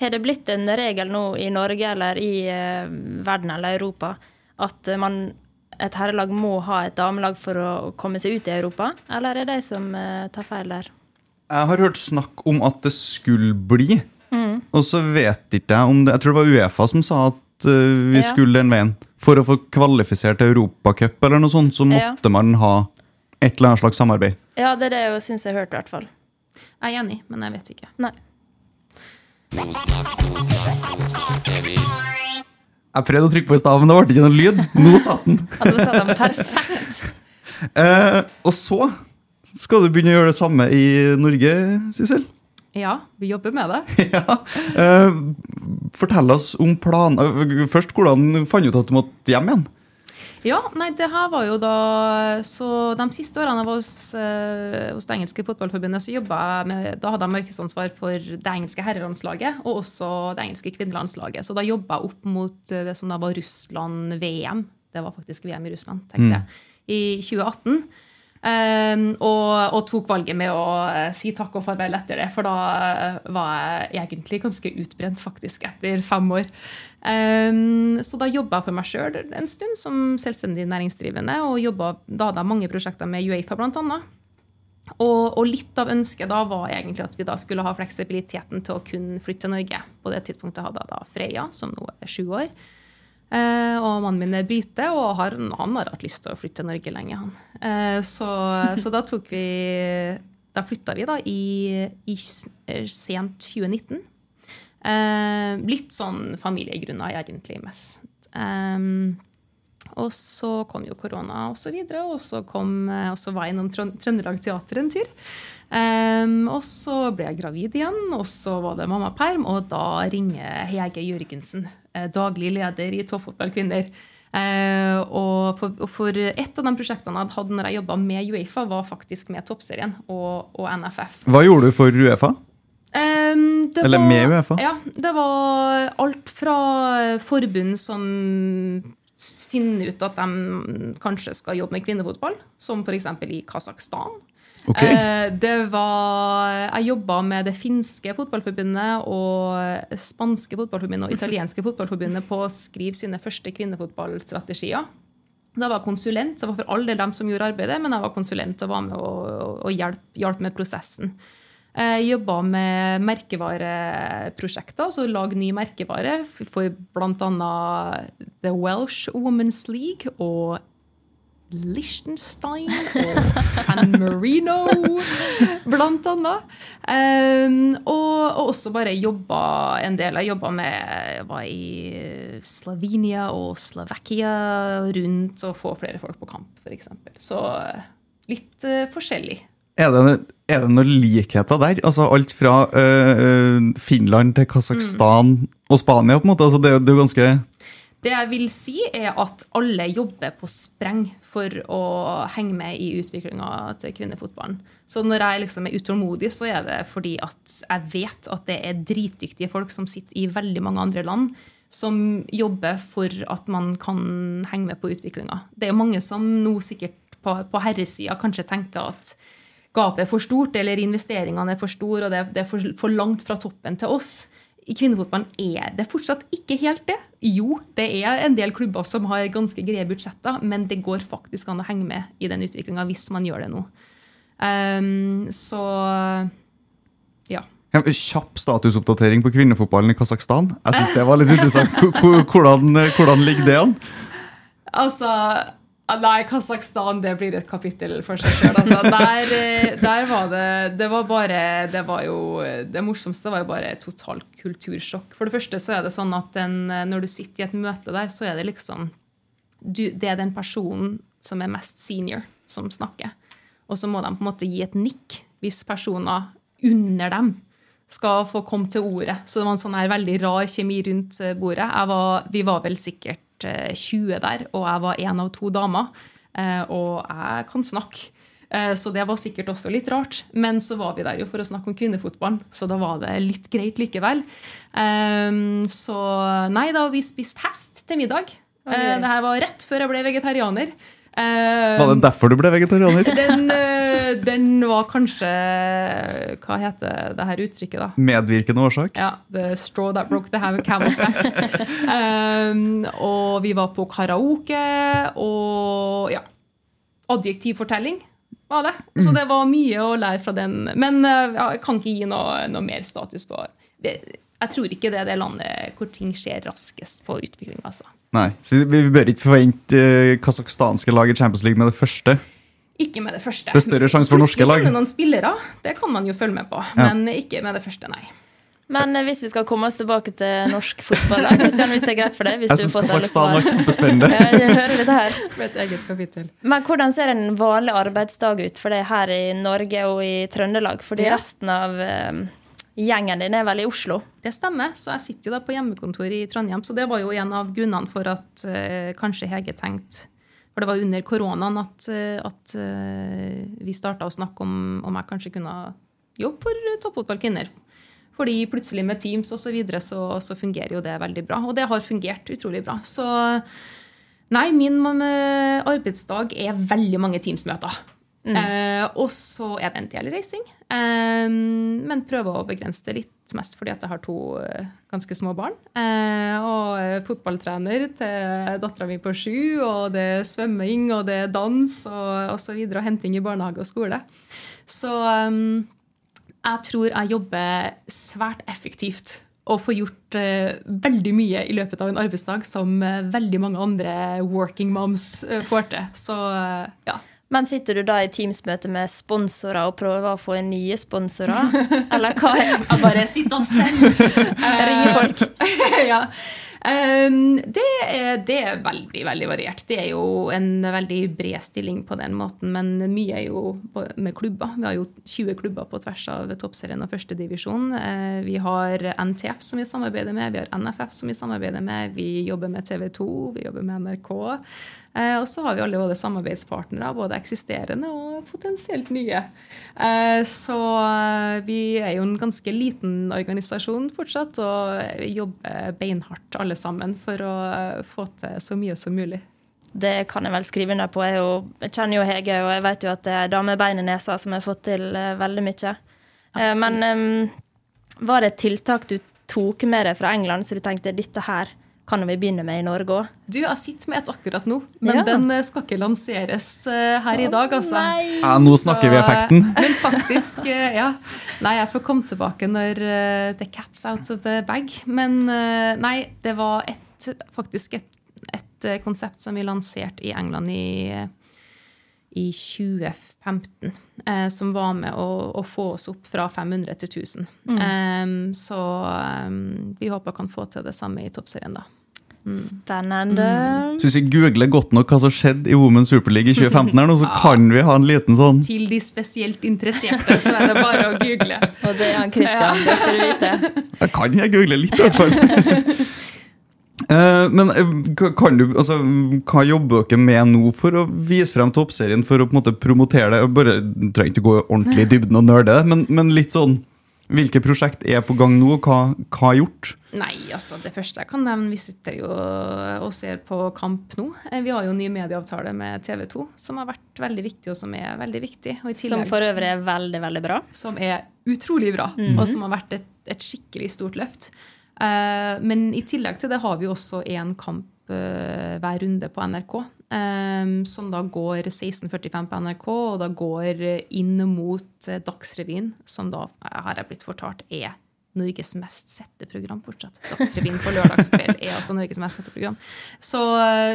Har det blitt en regel nå i Norge eller i eh, verden eller Europa at man, et herrelag må ha et damelag for å komme seg ut i Europa? Eller er det de som eh, tar feil der? Jeg har hørt snakk om at det skulle bli. Og så vet ikke jeg om det Jeg tror det var Uefa som sa at eh, vi Ja. skulle den veien. For å få kvalifisert til Europacup eller noe sånt, så Ja. måtte man ha et eller annet slags samarbeid. Ja, det er det jeg syns jeg har hørt, i hvert fall. Jeg er enig, men jeg vet ikke. Nei. Jeg prøvde å trykke på i stad, men det ble ikke noen lyd. Nå satt den. ja, nå sa den perfekt. Eh, og så skal du begynne å gjøre det samme i Norge, Sissel. Ja, vi jobber med det. ja. Eh, fortell oss om planer. Først, hvordan fant du ut at du måtte hjem igjen? Ja, nei, det her var jo da Så de siste årene jeg var hos, eh, hos det engelske fotballforbundet, så jobba jeg med Da hadde jeg markedsansvar for det engelske herrelandslaget og også det engelske kvinnelandslaget. Så da jobba jeg opp mot eh, det som da var Russland-VM. Det var faktisk VM i Russland, tenkte jeg. I 2018. Um, og, og tok valget med å eh, si takk og farvel etter det, for da eh, var jeg egentlig ganske utbrent, faktisk, etter fem år. Um, så da jobba jeg for meg sjøl en stund som selvstendig næringsdrivende, og jobbet, da hadde jeg mange prosjekter med Uefa, annet. Og, og litt av ønsket da var egentlig at vi da skulle ha fleksibiliteten til å kunne flytte til Norge. På det tidspunktet hadde jeg da Freya, som nå er sju år. Uh, og mannen min er brite, og har, han har hatt lyst til å flytte til Norge lenge. han. Uh, så, så da tok vi Da flytta vi da i, i eh, sent 2019. Eh, litt sånn familiegrunner, egentlig mest. Um, og så kom jo korona og så videre, og så, eh, og så var jeg innom Trøndelag Teater en tur. Um, og så ble jeg gravid igjen, og så var det mammaperm, og da ringer Hege Jørgensen, eh, daglig leder i Toppfotball Kvinner. Eh, og, for, for et av de prosjektene jeg hadde når jeg jobba med Uefa, var faktisk med Toppserien og, og NFF. Hva gjorde du for Uefa? Um, det Eller var, med Uefa? Ja, det var alt fra forbund som finner ut at de kanskje skal jobbe med kvinnefotball, som f.eks. i Kasakhstan. Ok. Eh, det var Jeg jobba med det finske fotballforbundet og spanske fotballforbundet og italienske fotballforbundet på å skrive sine første kvinnefotballstrategier. Da var jeg konsulent, så var for alle dem som gjorde arbeidet, men jeg var konsulent og var med og, og hjalp, hjalp med prosessen. Jobba med merkevareprosjekter, altså lage ny merkevare for bl.a. The Welsh Women's League og Liechtenstein og San Marino, blant annet. Um, og, og også bare jobba en del. Jeg jobba med jeg var i Slovenia og Slovakia rundt å få flere folk på kamp, f.eks. Så litt uh, forskjellig. Er det, er det noen likheter der? Altså Alt fra øh, Finland til Kasakhstan og Spania, på en måte? Altså det, det er jo ganske Det jeg vil si, er at alle jobber på spreng for å henge med i utviklinga til kvinnefotballen. Så når jeg liksom er utålmodig, så er det fordi at jeg vet at det er dritdyktige folk som sitter i veldig mange andre land, som jobber for at man kan henge med på utviklinga. Det er mange som nå sikkert på, på herresida kanskje tenker at gapet er for stort, eller investeringene er for store, og det, det er for, for langt fra toppen til oss i kvinnefotballen er det fortsatt ikke helt det. Jo, det er en del klubber som har ganske greie budsjetter, men det går faktisk an å henge med i den utviklinga hvis man gjør det nå. Um, så ja. Ja, Kjapp statusoppdatering på kvinnefotballen i Kasakhstan. Jeg synes det var litt interessant. Hvor- Hvordan, hvordan ligger det an? Altså Nei, Kasakhstan det blir et kapittel for seg sjøl. Altså. Der, eh, der var det Det var bare Det var jo Det morsomste var jo bare totalt kultursjokk. For det første så er det sånn at den, når du sitter i et møte der, så er det liksom du, Det er den personen som er mest senior, som snakker. Og så må de på en måte gi et nikk hvis personer under dem skal få komme til ordet. Så det var en sånn her veldig rar kjemi rundt bordet. Var, vi var vel sikkert eh, 20 der, og jeg var én av to damer. Eh, og jeg kan snakke. Eh, Så det var sikkert også litt rart. Men så var vi der jo for å snakke om kvinnefotballen, så da var det litt greit likevel. Ehm, Så nei, da vi spiste hest til middag. Eh, Det her var rett før jeg ble vegetarianer. Ehm, Var det derfor du ble vegetarianer? Den, eh, den var kanskje Hva heter det her uttrykket, da? Medvirkende årsak? Ja, The straw that broke the camel's back. um, og vi var på karaoke, og ja. Adjektivfortelling var det. Så Mm. det var mye å lære fra den. Men uh, jeg kan ikke gi noe, noe mer status på det. Jeg tror ikke det er det landet hvor ting skjer raskest på utvikling. altså. Nei, så vi, vi bør ikke forvente eh, kasakhstanske lag i Champions League med det første. Ikke med det første. Det er større sjanse for norske Plutselig lag. kommer det noen spillere, det kan man jo følge med på. Ja. Men ikke med det første, nei. Men eh, hvis vi skal komme oss tilbake til norsk fotball, da, Kristian, hvis det er greit for deg? Hvis Jeg du syns får ta litt Kasakhstan var svar. kjempespennende. Ja, jeg hører dette her. Med et eget kapittel. Men hvordan ser en vanlig arbeidsdag ut for deg her i Norge og i Trøndelag? Fordi Ja. resten av eh, gjengen din er vel i Oslo? Det stemmer. Så jeg sitter jo da på hjemmekontor i Trondheim. Så det var jo en av grunnene for at uh, kanskje Hege tenkte For det var under koronaen at, eh, at uh, vi starta å snakke om om jeg kanskje kunne jobbe for toppfotballkvinner. Fordi plutselig med Teams og så, videre, så, så fungerer jo det veldig bra. Og det har fungert utrolig bra. Så nei, min arbeidsdag er veldig mange Teams-møter. Eh, og så er det en del reising. Eh, men prøver å begrense det litt, mest fordi at jeg har to eh, ganske små barn. Uh, og er fotballtrener til dattera mi på sju, og det er svømming, og det er dans og så videre, og henting i barnehage og skole. Så um, jeg tror jeg jobber svært effektivt og får gjort uh, veldig mye i løpet av en arbeidsdag som uh, veldig mange andre working moms uh, får til. Så ja. Men sitter du da i Teams-møte med sponsorer og prøver å få inn nye sponsorer? Eller hva? er- Jeg bare sitter og selv. Ringer folk. ja. Um, det, er, det er veldig, veldig variert. Det er jo en veldig bred stilling på den måten, men mye er jo med klubber. Vi har jo 20 klubber på tvers av toppserien og førstedivisjon. Uh, vi har NTF som vi samarbeider med, vi har NFF som vi samarbeider med, vi jobber med TV 2, vi jobber med NRK. Eh, og så har vi alle våre samarbeidspartnere, både eksisterende og potensielt nye. Eh, så eh, vi er jo en ganske liten organisasjon fortsatt, og jobber beinhardt alle sammen for å eh, få til så mye som mulig. Det kan jeg vel skrive under på. Jeg, jo, jeg kjenner jo Hege, og jeg vet jo at det er damebein i nesa som har fått til eh, veldig mye. Eh, men var det et tiltak du tok med deg fra England, så du tenkte dette her kan vi begynne med i Norge òg? Du, jeg sitter med et akkurat nå, men Ja. den eh, skal ikke lanseres eh, her i dag, altså. Ja, nå snakker vi effekten. Men faktisk, eh, ja. Nei, jeg får komme tilbake når eh, the cat's out of the bag. Men eh, nei, det var et, faktisk et, et eh, konsept som vi lanserte i England i, i 2015, eh, som var med å, å få oss opp fra 500 til 1000. Mm. Em, så em, vi håper kan få til det samme i toppserien, da. Spennende. Mm. Så hvis vi googler godt nok hva som skjedde i Women's Super League i 2015, her nå, så kan vi ha en liten sånn Til de spesielt interesserte, så er det bare å google. Og det er han Christian, det skal du vite. Jeg kan jeg google litt, i hvert fall. Eh, men eh, kan du, altså, hva jobber dere med nå for å vise frem toppserien, for å på en måte promotere det? Bare, du trenger ikke gå ordentlig i dybden og nerde det, men, men litt sånn Hvilke prosjekt er på gang nå, og hva, hva er gjort? Nei, altså det første jeg kan nevne, vi sitter jo og ser på kamp nå. Eh, Vi har jo en ny medieavtale med TV 2, som har vært veldig viktig, og som er veldig viktig. Og i Som for øvrig er veldig, veldig bra. Som er utrolig bra, Mhm. og som har vært et, et skikkelig stort løft. Uh, men i tillegg til det har vi også én kamp uh, hver runde på NRK. Eh, som da går 16.45 på NRK, og da går inn mot eh, Dagsrevyen, som da, har jeg blitt fortalt, er Norges mest sette program fortsatt. Dagsrevyen på lørdagskveld er altså Norges mest sette program. Så,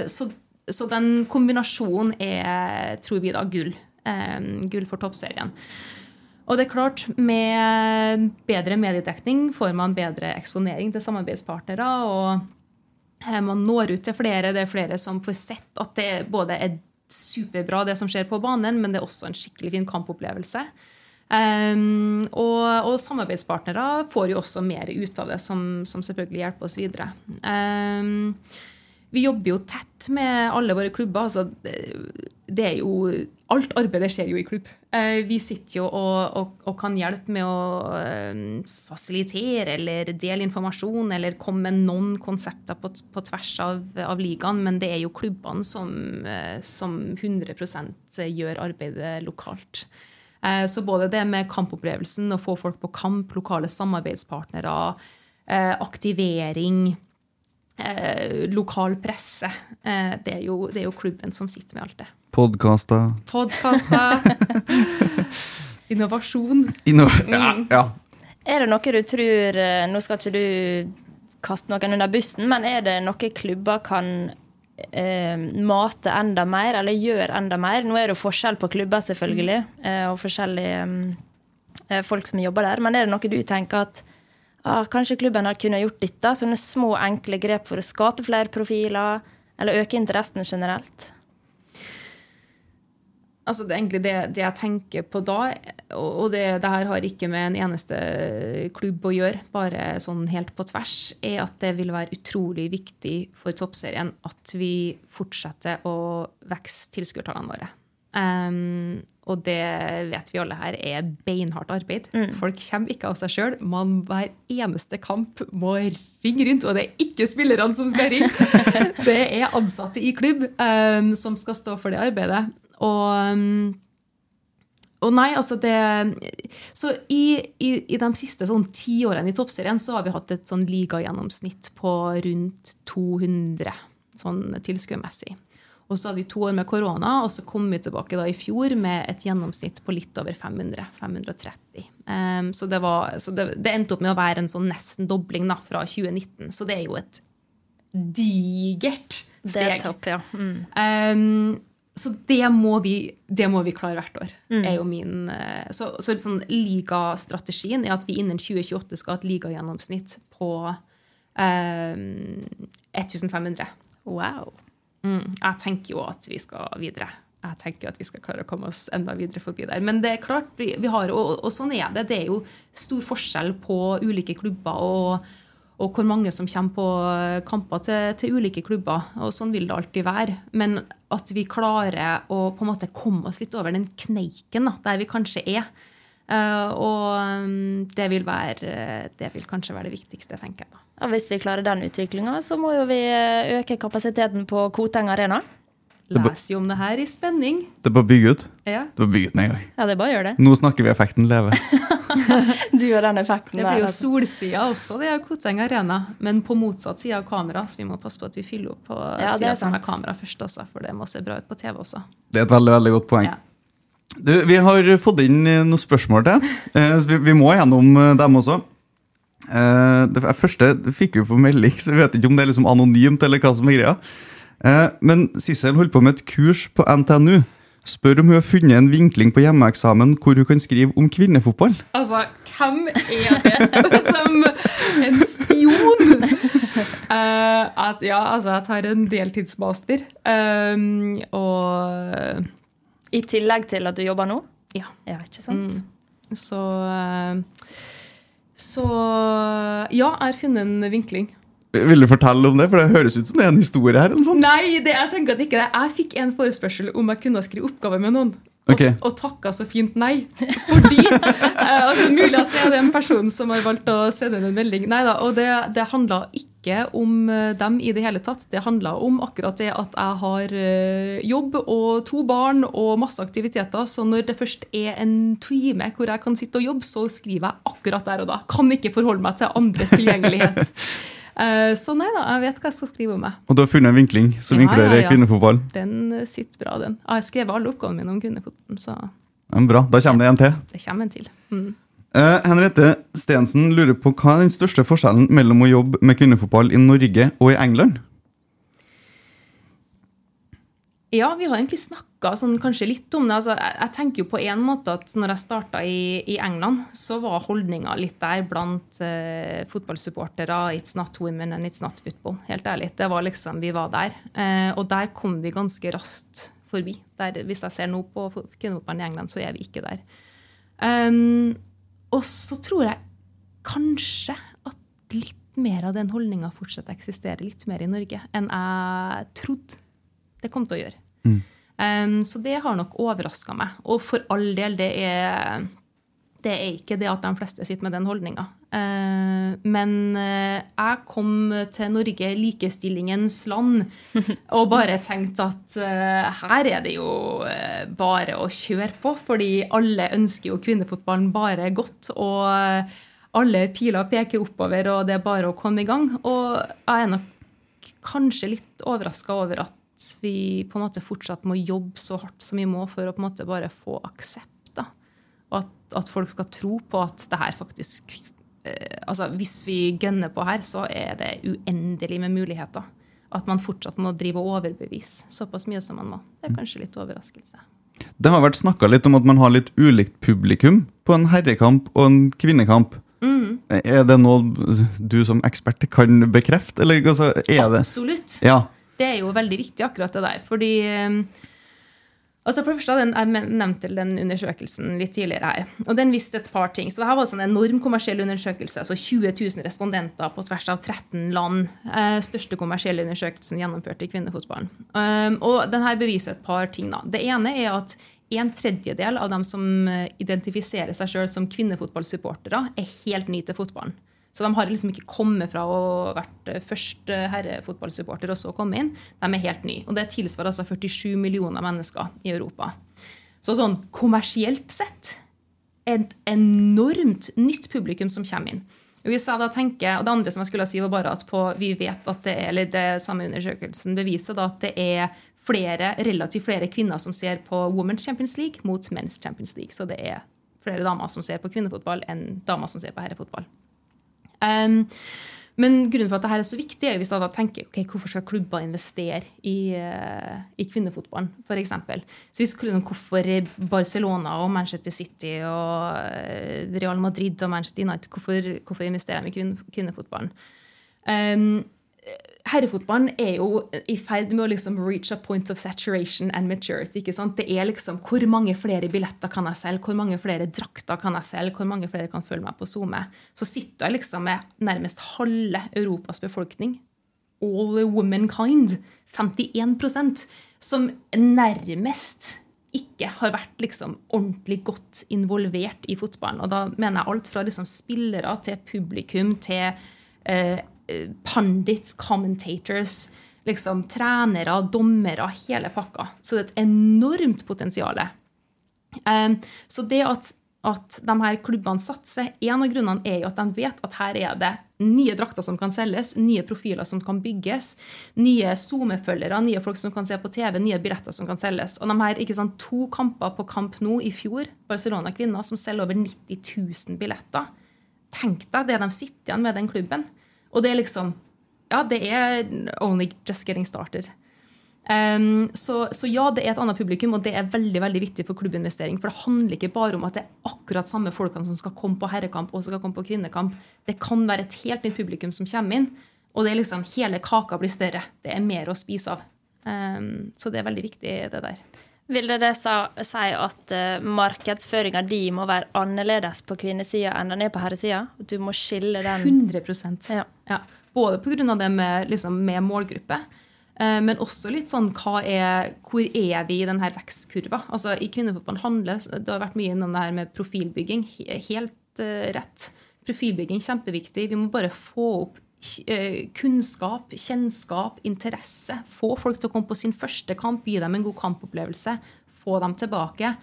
så, så den kombinasjonen er, tror vi, da gull. Eh, gull for toppserien. Og det er klart, med bedre mediedekning får man bedre eksponering til samarbeidspartnere. og man når ut til flere. Det er flere som får sett at det både er superbra, det som skjer på banen, men det er også en skikkelig fin kampopplevelse. Um, og, og samarbeidspartnere får jo også mer ut av det, som, som selvfølgelig hjelper oss videre. Um, vi jobber jo tett med alle våre klubber. altså det, det er jo, Alt arbeidet skjer jo i klubb. Eh, vi sitter jo og, og, og kan hjelpe med å eh, fasilitere eller dele informasjon eller komme med noen konsepter på, på tvers av, av ligaen, men det er jo klubbene som, eh, som 100% gjør arbeidet lokalt. Så både det med kampopplevelsen, å få folk på kamp, lokale samarbeidspartnere, aktivering, lokal presse. Det er, jo, det er jo klubben som sitter med alt det. Podkaster Podkaster, innovasjon. Inno ja, ja. Er det noe du tror eh, Nå skal ikke du kaste noen under bussen, men er det noe klubber kan eh, mate enda mer, eller gjøre enda mer? Nå er det jo forskjell på klubber, selvfølgelig, eh, og forskjellige eh, folk som jobber der. Men er det noe du tenker at ah, kanskje klubben har kunnet gjort dette? Sånne små, enkle grep for å skape flere profiler, eller øke interessen generelt? Altså det egentlig det, det jeg tenker på da, og det, det her har ikke med en eneste klubb å gjøre, bare sånn helt på tvers, er at det vil være utrolig viktig for toppserien at vi fortsetter å vekse tilskuertallene våre. Um, og det vet vi alle her er beinhardt arbeid. Folk kommer ikke av seg sjøl. Man hver eneste kamp må ringe rundt, og det er ikke spillerne som skal ringe. det er ansatte i klubb um, som skal stå for det arbeidet. Og, um, og nei, altså det Så i, i, i de siste sånn ti årene i toppserien så har vi hatt et sånn ligagjennomsnitt på rundt 200 sånn tilskuermessig. Og så hadde vi to år med korona, og så kom vi tilbake da i fjor med et gjennomsnitt på litt over 500. 530. Um, så det, var, så det, det endte opp med å være en sånn nesten dobling da, fra 2019. Så det er jo et digert steg. Det er topp, ja. Mm. Um, så det må, vi, det må vi klare hvert år. Mm. er jo min... eh, Så, så sånn, ligastrategien er at vi innen 2028 skal ha et ligagjennomsnitt på eh, 1500. Wow. Mm, jeg tenker jo at vi skal videre. Jeg tenker at vi skal klare å komme oss enda videre forbi der. Men det er klart, vi, vi har, og, og sånn er det. Det er jo stor forskjell på ulike klubber og, og hvor mange som kommer på kamper til, til ulike klubber. Og sånn vil det alltid være. Men at vi klarer å på en måte komme oss litt over den kneiken da, der vi kanskje er. Eh, og mm, det vil, være, det vil kanskje være det viktigste, tenker jeg. da. Ja, hvis vi klarer den utviklinga, så må jo vi eh, øke kapasiteten på Koteng Arena. Les jo om det her i spenning. Det er bare å bygge ut. Ja. Det er bare å bygge ut med en gang. Ja, det er bare å gjøre det. Nå snakker vi effekten leve. Du og den effekten Det blir jo solsida også, det er Koteng Arena. Men på motsatt side av kamera, så vi må passe på at vi fyller opp på Ja, det sida som er kamera først, altså, for det må se bra ut på TV også. Det er et veldig veldig godt poeng. Ja. Du, vi har fått inn eh, noen spørsmål til. Eh, vi, vi må gjennom eh, dem også. Eh, det første fikk vi på melding, så vi vet ikke om det er liksom anonymt eller hva som er greia. Eh, men Sissel holdt på med et kurs på NTNU. Spør om hun har funnet en vinkling på hjemmeeksamen hvor hun kan skrive om kvinnefotball. Altså, hvem er det som en spion? Uh, at, ja, altså, jeg tar en deltidsmaster. Um, og I tillegg til at du jobber nå? Ja. Ja, ikke sant? Mm. Så uh, Så ja, jeg har funnet en vinkling. Vil du fortelle om det? For det høres ut som det er en historie her. eller sånt. Nei, det, jeg tenker at ikke det. Jeg fikk en forespørsel om jeg kunne skrive oppgave med noen. Okay. Og, og takka så fint nei. Fordi eh, altså, Mulig at det er den personen som har valgt å sende en melding. Nei da, og det, det handla ikke om eh, dem i det hele tatt. Det handla om akkurat det at jeg har eh, jobb og to barn og masse aktiviteter. Så når det først er en time hvor jeg kan sitte og jobbe, så skriver jeg akkurat der og da. Kan ikke forholde meg til andres tilgjengelighet. Eh, Så nei da, jeg vet hva jeg skal skrive om meg. Og du har funnet en vinkling som Ja, inkluderer ja, ja. kvinnefotball. Den eh, sitter bra, den. Jeg har skrevet alle oppgavene mine om kvinnefotballen, så Ja, bra, Da kommer det en til. det kommer en til. Mm. Uh, Henriette Stensen lurer på hva er den største forskjellen mellom å jobbe med kvinnefotball i Norge og i England? Ja, vi har egentlig snakka sånn, kanskje litt om det. Altså, jeg, jeg tenker jo på en måte at når jeg starta i, i England, så var holdninga litt der blant eh, fotballsupportere. It's not women and it's not football. Helt ærlig. Det var liksom, Vi var der. Eh, og der kom vi ganske raskt forbi. Der, hvis jeg ser nå på fo- kvinnefotballen i England, så er vi ikke der. Um, og så tror jeg kanskje at litt mer av den holdninga fortsetter å eksistere litt mer i Norge enn jeg trodde det kom til å gjøre. Um, så det har nok overraska meg. Og for all del, det er, det er ikke det at de fleste sitter med den holdninga. Uh, men uh, jeg kom til Norge, likestillingens land, og bare tenkte at uh, her er det jo bare å kjøre på, fordi alle ønsker jo kvinnefotballen bare godt. og alle piler peker oppover, og det er bare å komme i gang. Og jeg er nok kanskje litt overraska over at vi på en måte fortsatt må jobbe så hardt som vi må for å på en måte bare få aksept. da. Og at, at folk skal tro på at det her faktisk eh, altså Hvis vi gønner på her, så er det uendelig med muligheter. At man fortsatt må drive og overbevise såpass mye som man må. Det er kanskje litt overraskelse. Det har vært snakka litt om at man har litt ulikt publikum på en herrekamp og en kvinnekamp. Mm. Er det noe du som ekspert kan bekrefte, eller altså, er det Absolutt. Ja. Det er jo veldig viktig, akkurat det der. Fordi eh, altså for det første, Jeg nevnte den undersøkelsen litt tidligere her. og Den viste et par ting. Så det her var en enorm kommersiell undersøkelse. altså 20 000 respondenter på tvers av 13 land. Eh, største kommersielle undersøkelsen gjennomført i kvinnefotballen. Um, og den her beviser et par ting. da. Det ene er at en tredjedel av dem som eh, identifiserer seg sjøl som kvinnefotballsupportere, er helt nye til fotballen. Så de har liksom ikke kommet fra å ha vært eh, først eh, herrefotballsupporter og så komme inn. De er helt nye. Og det tilsvarer altså 47 millioner mennesker i Europa. Så sånn kommersielt sett et enormt nytt publikum som kommer inn. Jeg da tenker, og Det andre som jeg skulle si var bare at på, vi vet at det er, eller det samme undersøkelsen beviser da, at det er flere, relativt flere kvinner som ser på Women's Champions League mot Men's Champions League. Så det er flere damer som ser på kvinnefotball enn damer som ser på herrefotball. Um, men grunnen for at dette er så viktig, er hvis jeg da tenker ok, hvorfor skal klubber investere i, eh, i kvinnefotballen, f.eks. Så hvis klubben, hvorfor Barcelona og Manchester City og eh, Real Madrid og Manchester United hvorfor, hvorfor investerer de i kvinn, kvinnefotballen? Um, herrefotballen er jo i ferd med å liksom reach a point of saturation and maturity. ikke sant? Det er liksom hvor mange flere billetter kan jeg selge, hvor mange flere drakter kan jeg selge, hvor mange flere kan følge meg på SoMe. Så sitter jeg liksom med nærmest halve Europas befolkning, all womankind, 51% som nærmest ikke har vært liksom ordentlig godt involvert i fotballen. Og da mener jeg alt fra liksom spillere til publikum til eh, pandits, commentators, liksom trenere, dommere, hele pakka. Så det er et enormt potensial. Um, så det at, at de her klubbene satser, en av grunnene er jo at de vet at her er det nye drakter som kan selges, nye profiler som kan bygges, nye SoMe-følgere, nye folk som kan se på TV, nye billetter som kan selges. Og de her, ikke sant, To kamper på kamp nå i fjor, Barcelona kvinner, som selger over 90 000 billetter. Tenk deg det de sitter igjen med den klubben. Og det er liksom Ja, det er only just getting started. Um, så, så ja, det er et annet publikum, og det er veldig veldig viktig for klubbinvestering. For det handler ikke bare om at det er akkurat samme folkene som skal komme på herrekamp og skal komme på kvinnekamp. Det kan være et helt nytt publikum som kommer inn, og det er liksom hele kaka blir større. Det er mer å spise av. Um, så det er veldig viktig, det der. Vil det, sa, si at uh, markedsføringa di må være annerledes på kvinnesida enn den er på herresida? Du må skille den 100% Ja. Ja. Både pga. det med, liksom, med målgruppe, eh, men også litt sånn er, hvor er vi i denne vekstkurva? Altså, I Kvinnefotballen handles det har vært mye innom det her med profilbygging. Helt eh, rett. Profilbygging kjempeviktig. Vi må bare få opp eh, kunnskap, kjennskap, interesse. Få folk til å komme på sin første kamp, gi dem en god kampopplevelse. Få dem tilbake.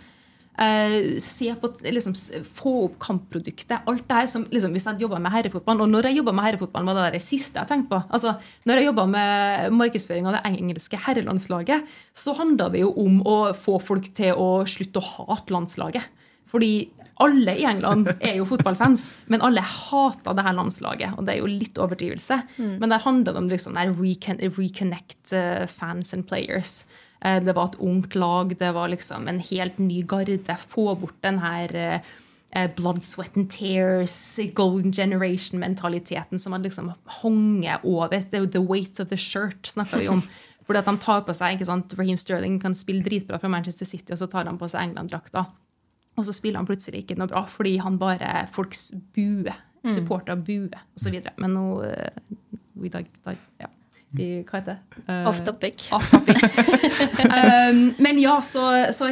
Eh, se på, liksom, få opp kampproduktet. Alt det her som, liksom, Hvis jeg jobba med herrefotball, og når jeg jobba med herrefotball, var det det siste jeg tenkte på. Altså, når jeg jobba med markedsføring av det engelske herrelandslaget, så handla det jo om å få folk til å slutte å hate landslaget. Fordi alle i England er jo fotballfans, men alle hater det her landslaget. Og det er jo litt overdrivelse. Men der handler det om liksom, reconnect eh, fans and players. Eh, Det var et ungt lag, det var liksom en helt ny garde. Få bort den her eh, eh, blood, sweat and tears, golden generation-mentaliteten som hadde liksom honget over. Er the weight of the shirt, snakka vi om. Fordi at de tar på seg, ikke sant, Raheem Sterling kan spille dritbra fra Manchester City, og så tar han på seg England-drakta. Og så spiller han plutselig ikke noe bra fordi han bare folks buer. Supporter Supportere buer, osv. Men nå i dag, dag ja. Vi, hva heter det? Uh, Off topic. Off topic. um, men ja, så, så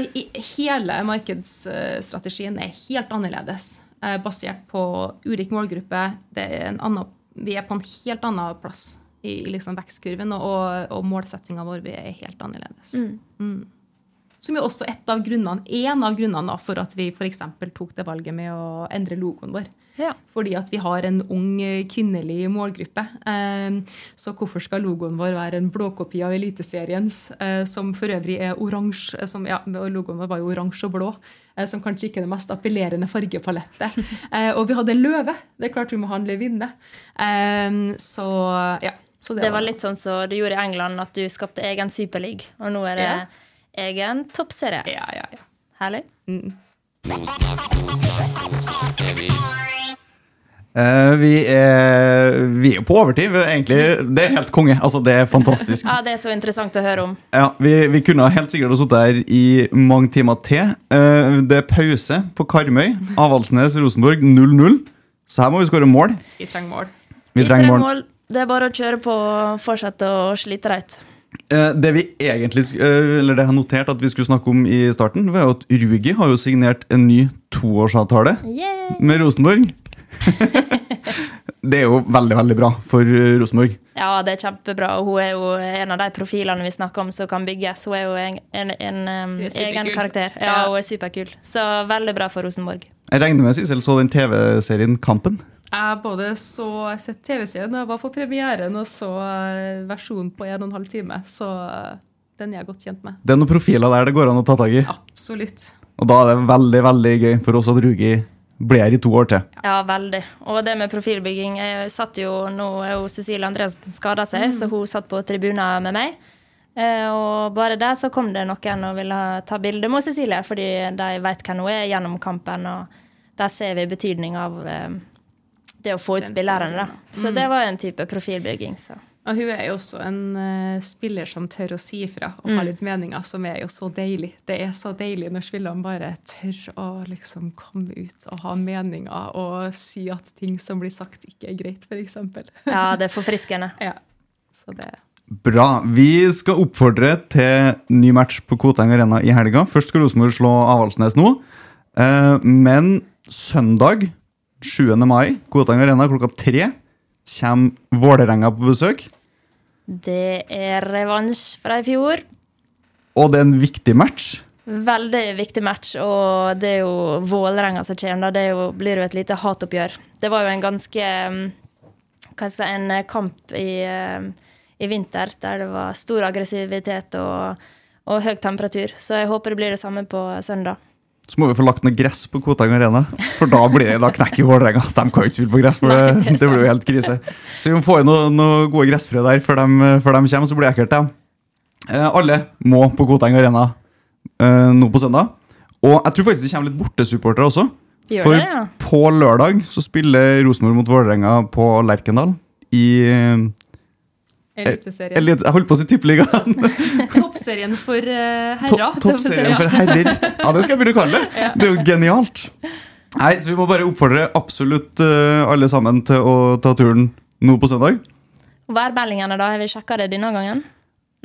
hele markedsstrategien er helt annerledes. Uh, basert på ulik målgruppe. Det er en annen, vi er på en helt annen plass i, i liksom vekstkurven, og, og målsettinga vår er helt annerledes. Mm. Mm. Som er også et av grunnene, en av grunnene for at vi f.eks. tok det valget med å endre logoen vår. Fordi at vi har en ung eh, kvinnelig målgruppe. Eh, Så hvorfor skal logoen vår være en blåkopi av Eliteseriens, eh, som for øvrig er oransje? som- Ja, logoen vår var jo oransje og blå, som kanskje ikke er det mest appellerende fargepalettet. Og vi hadde en løve. Det er klart vi må ha en løvinne. Så ja. Så Det var litt sånn som du gjorde i England, at du skapte egen superleague. Og nå er det Ja. Egen toppserie. Ja, ja, ja. Herlig. Eh, vi, er, vi er på overtid. Er Egentlig, det er helt konge. Altså, det er fantastisk. Ja, det er så interessant å høre om. Ja, vi, vi kunne helt sikkert ha sittet her i mange timer til. Uh, det er pause på Karmøy. Avaldsnes Rosenborg 0-0. Så her må vi skåre mål. Vi trenger mål. Vi trenger mål. Det er bare å kjøre på og fortsette å slite deg ut. Eh, det vi egentlig eh, Eller det jeg har notert at vi skulle snakke om i starten, var at Rugi har jo signert en ny toårsavtale Yay! med Rosenborg. det er jo veldig, veldig bra for eh, Rosenborg. Ja, det er kjempebra. Og hun er jo en av de profilene vi snakker om som kan bygges. Hun er jo en, en, en egen karakter. Ja, Ja. hun er superkul. Så veldig bra for Rosenborg. Jeg regner med Sissel så den TV-serien Kampen. Jeg både så sett TV-serien og jeg var på premieren og så eh, versjonen på en og en halv time. Så eh, den er jeg godt kjent med. Det er noen profiler der det går an å ta tak i. Absolutt. Og da er det veldig veldig gøy for oss at Rugi blir her i to år til. Ja, veldig. Og det med profilbygging Jeg satt jo, Nå er jo Cecilie Andresen skada seg, Mm. så hun satt på tribunen med meg. Eh, og bare der så kom det noen og ville ta bilde med Cecilie, fordi de vet hvem hun er gjennom kampen. Og der ser vi betydning av det å få ut spillerne. da. Så Mm. det var en type profilbygging. så. Og hun er jo også en uh, spiller som tør å si ifra og Mm. ha litt meninger, som er jo så deilig. Det er så deilig når spillerne bare tør å liksom komme ut og ha meninger og si at ting som blir sagt, ikke er greit, f.eks. Ja, det er forfriskende. ja. Så det Bra. Vi skal oppfordre til ny match på Koteng Arena i helga. Først skal Rosenborg slå Avaldsnes nå. Eh, men søndag 7. mai, Koteng Arena klokka tre, kommer Vålerenga på besøk. Det er revansj fra i fjor. Og det er en viktig match. Veldig viktig match, og det er jo Vålerenga som kommer. Det jo, blir jo et lite hatoppgjør. Det var jo en ganske um, hva skal jeg si, en eh, kamp i, um, i vinter der det var stor aggressivitet og, og høy temperatur. Så jeg håper det blir det samme på søndag. Så må vi få lagt noe gress på Koteng Arena, for da, blir det, da knekker Vålerenga. De kan jo ikke spille på gress, for Nei, det, det blir jo helt krise. Så vi må få inn noen noe gode gressfrø der før de, før de kommer, så blir det ekkelt. Ja. Eh, alle må på Koteng Arena eh, nå på søndag. Og jeg tror faktisk det kommer litt bortesupportere også. Gjør For det, ja. på lørdag så spiller Rosenborg mot Vålerenga på Lerkendal i Eliteserien. Elit- Jeg holdt på å si Tippeligaen. Toppserien for eh, herrer. To Toppserien for herrer. Ja, det skal jeg begynne å kalle det. Det er jo genialt. Nei, så Vi må bare oppfordre absolutt eh, alle sammen til å ta turen nå på søndag. Værmeldingene, da? Har vi sjekka det denne gangen?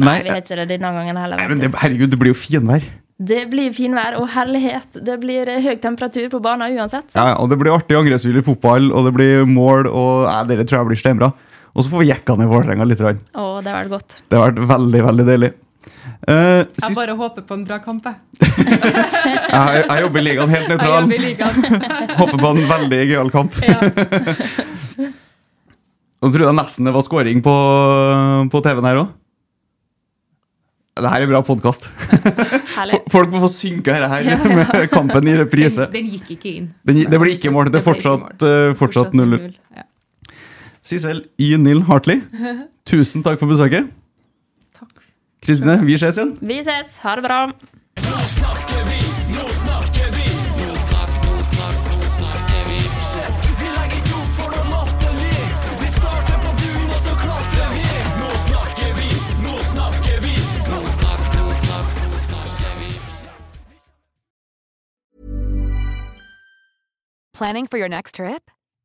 Nei, vi har ikke det denne gangen heller. Nei, men det, herregud, det blir jo finvær. Det blir finvær og herlighet. Det blir eh, høy temperatur på banen uansett. Ja, og det blir artig angrepsvillig fotball, og det blir mål, og nei, dere tror jeg blir steinbra. Og så får vi jekka ned Vålerenga litt. grann. Å, det har vært godt. Det har vært veldig, veldig deilig. Eh, Jeg bare håper på en bra kamp, jeg. jeg, jeg jobber i ligaen helt Jeg nøytral. jobber i ligaen. Håper på en veldig gøyal kamp. Nå trodde jeg nesten det var scoring på, på TV-en her òg. Det her er bra podkast. Folk må få synka dette her med kampen i reprise. Den, den gikk ikke inn. Den, det blir ikke mål. Det er Det fortsatt, 0-0. Ja. Sissel Y. Nill Hartley, tusen takk for besøket. Takk. Kristine, vi ses igjen. Vi ses. Ha det bra. Planning for your next trip?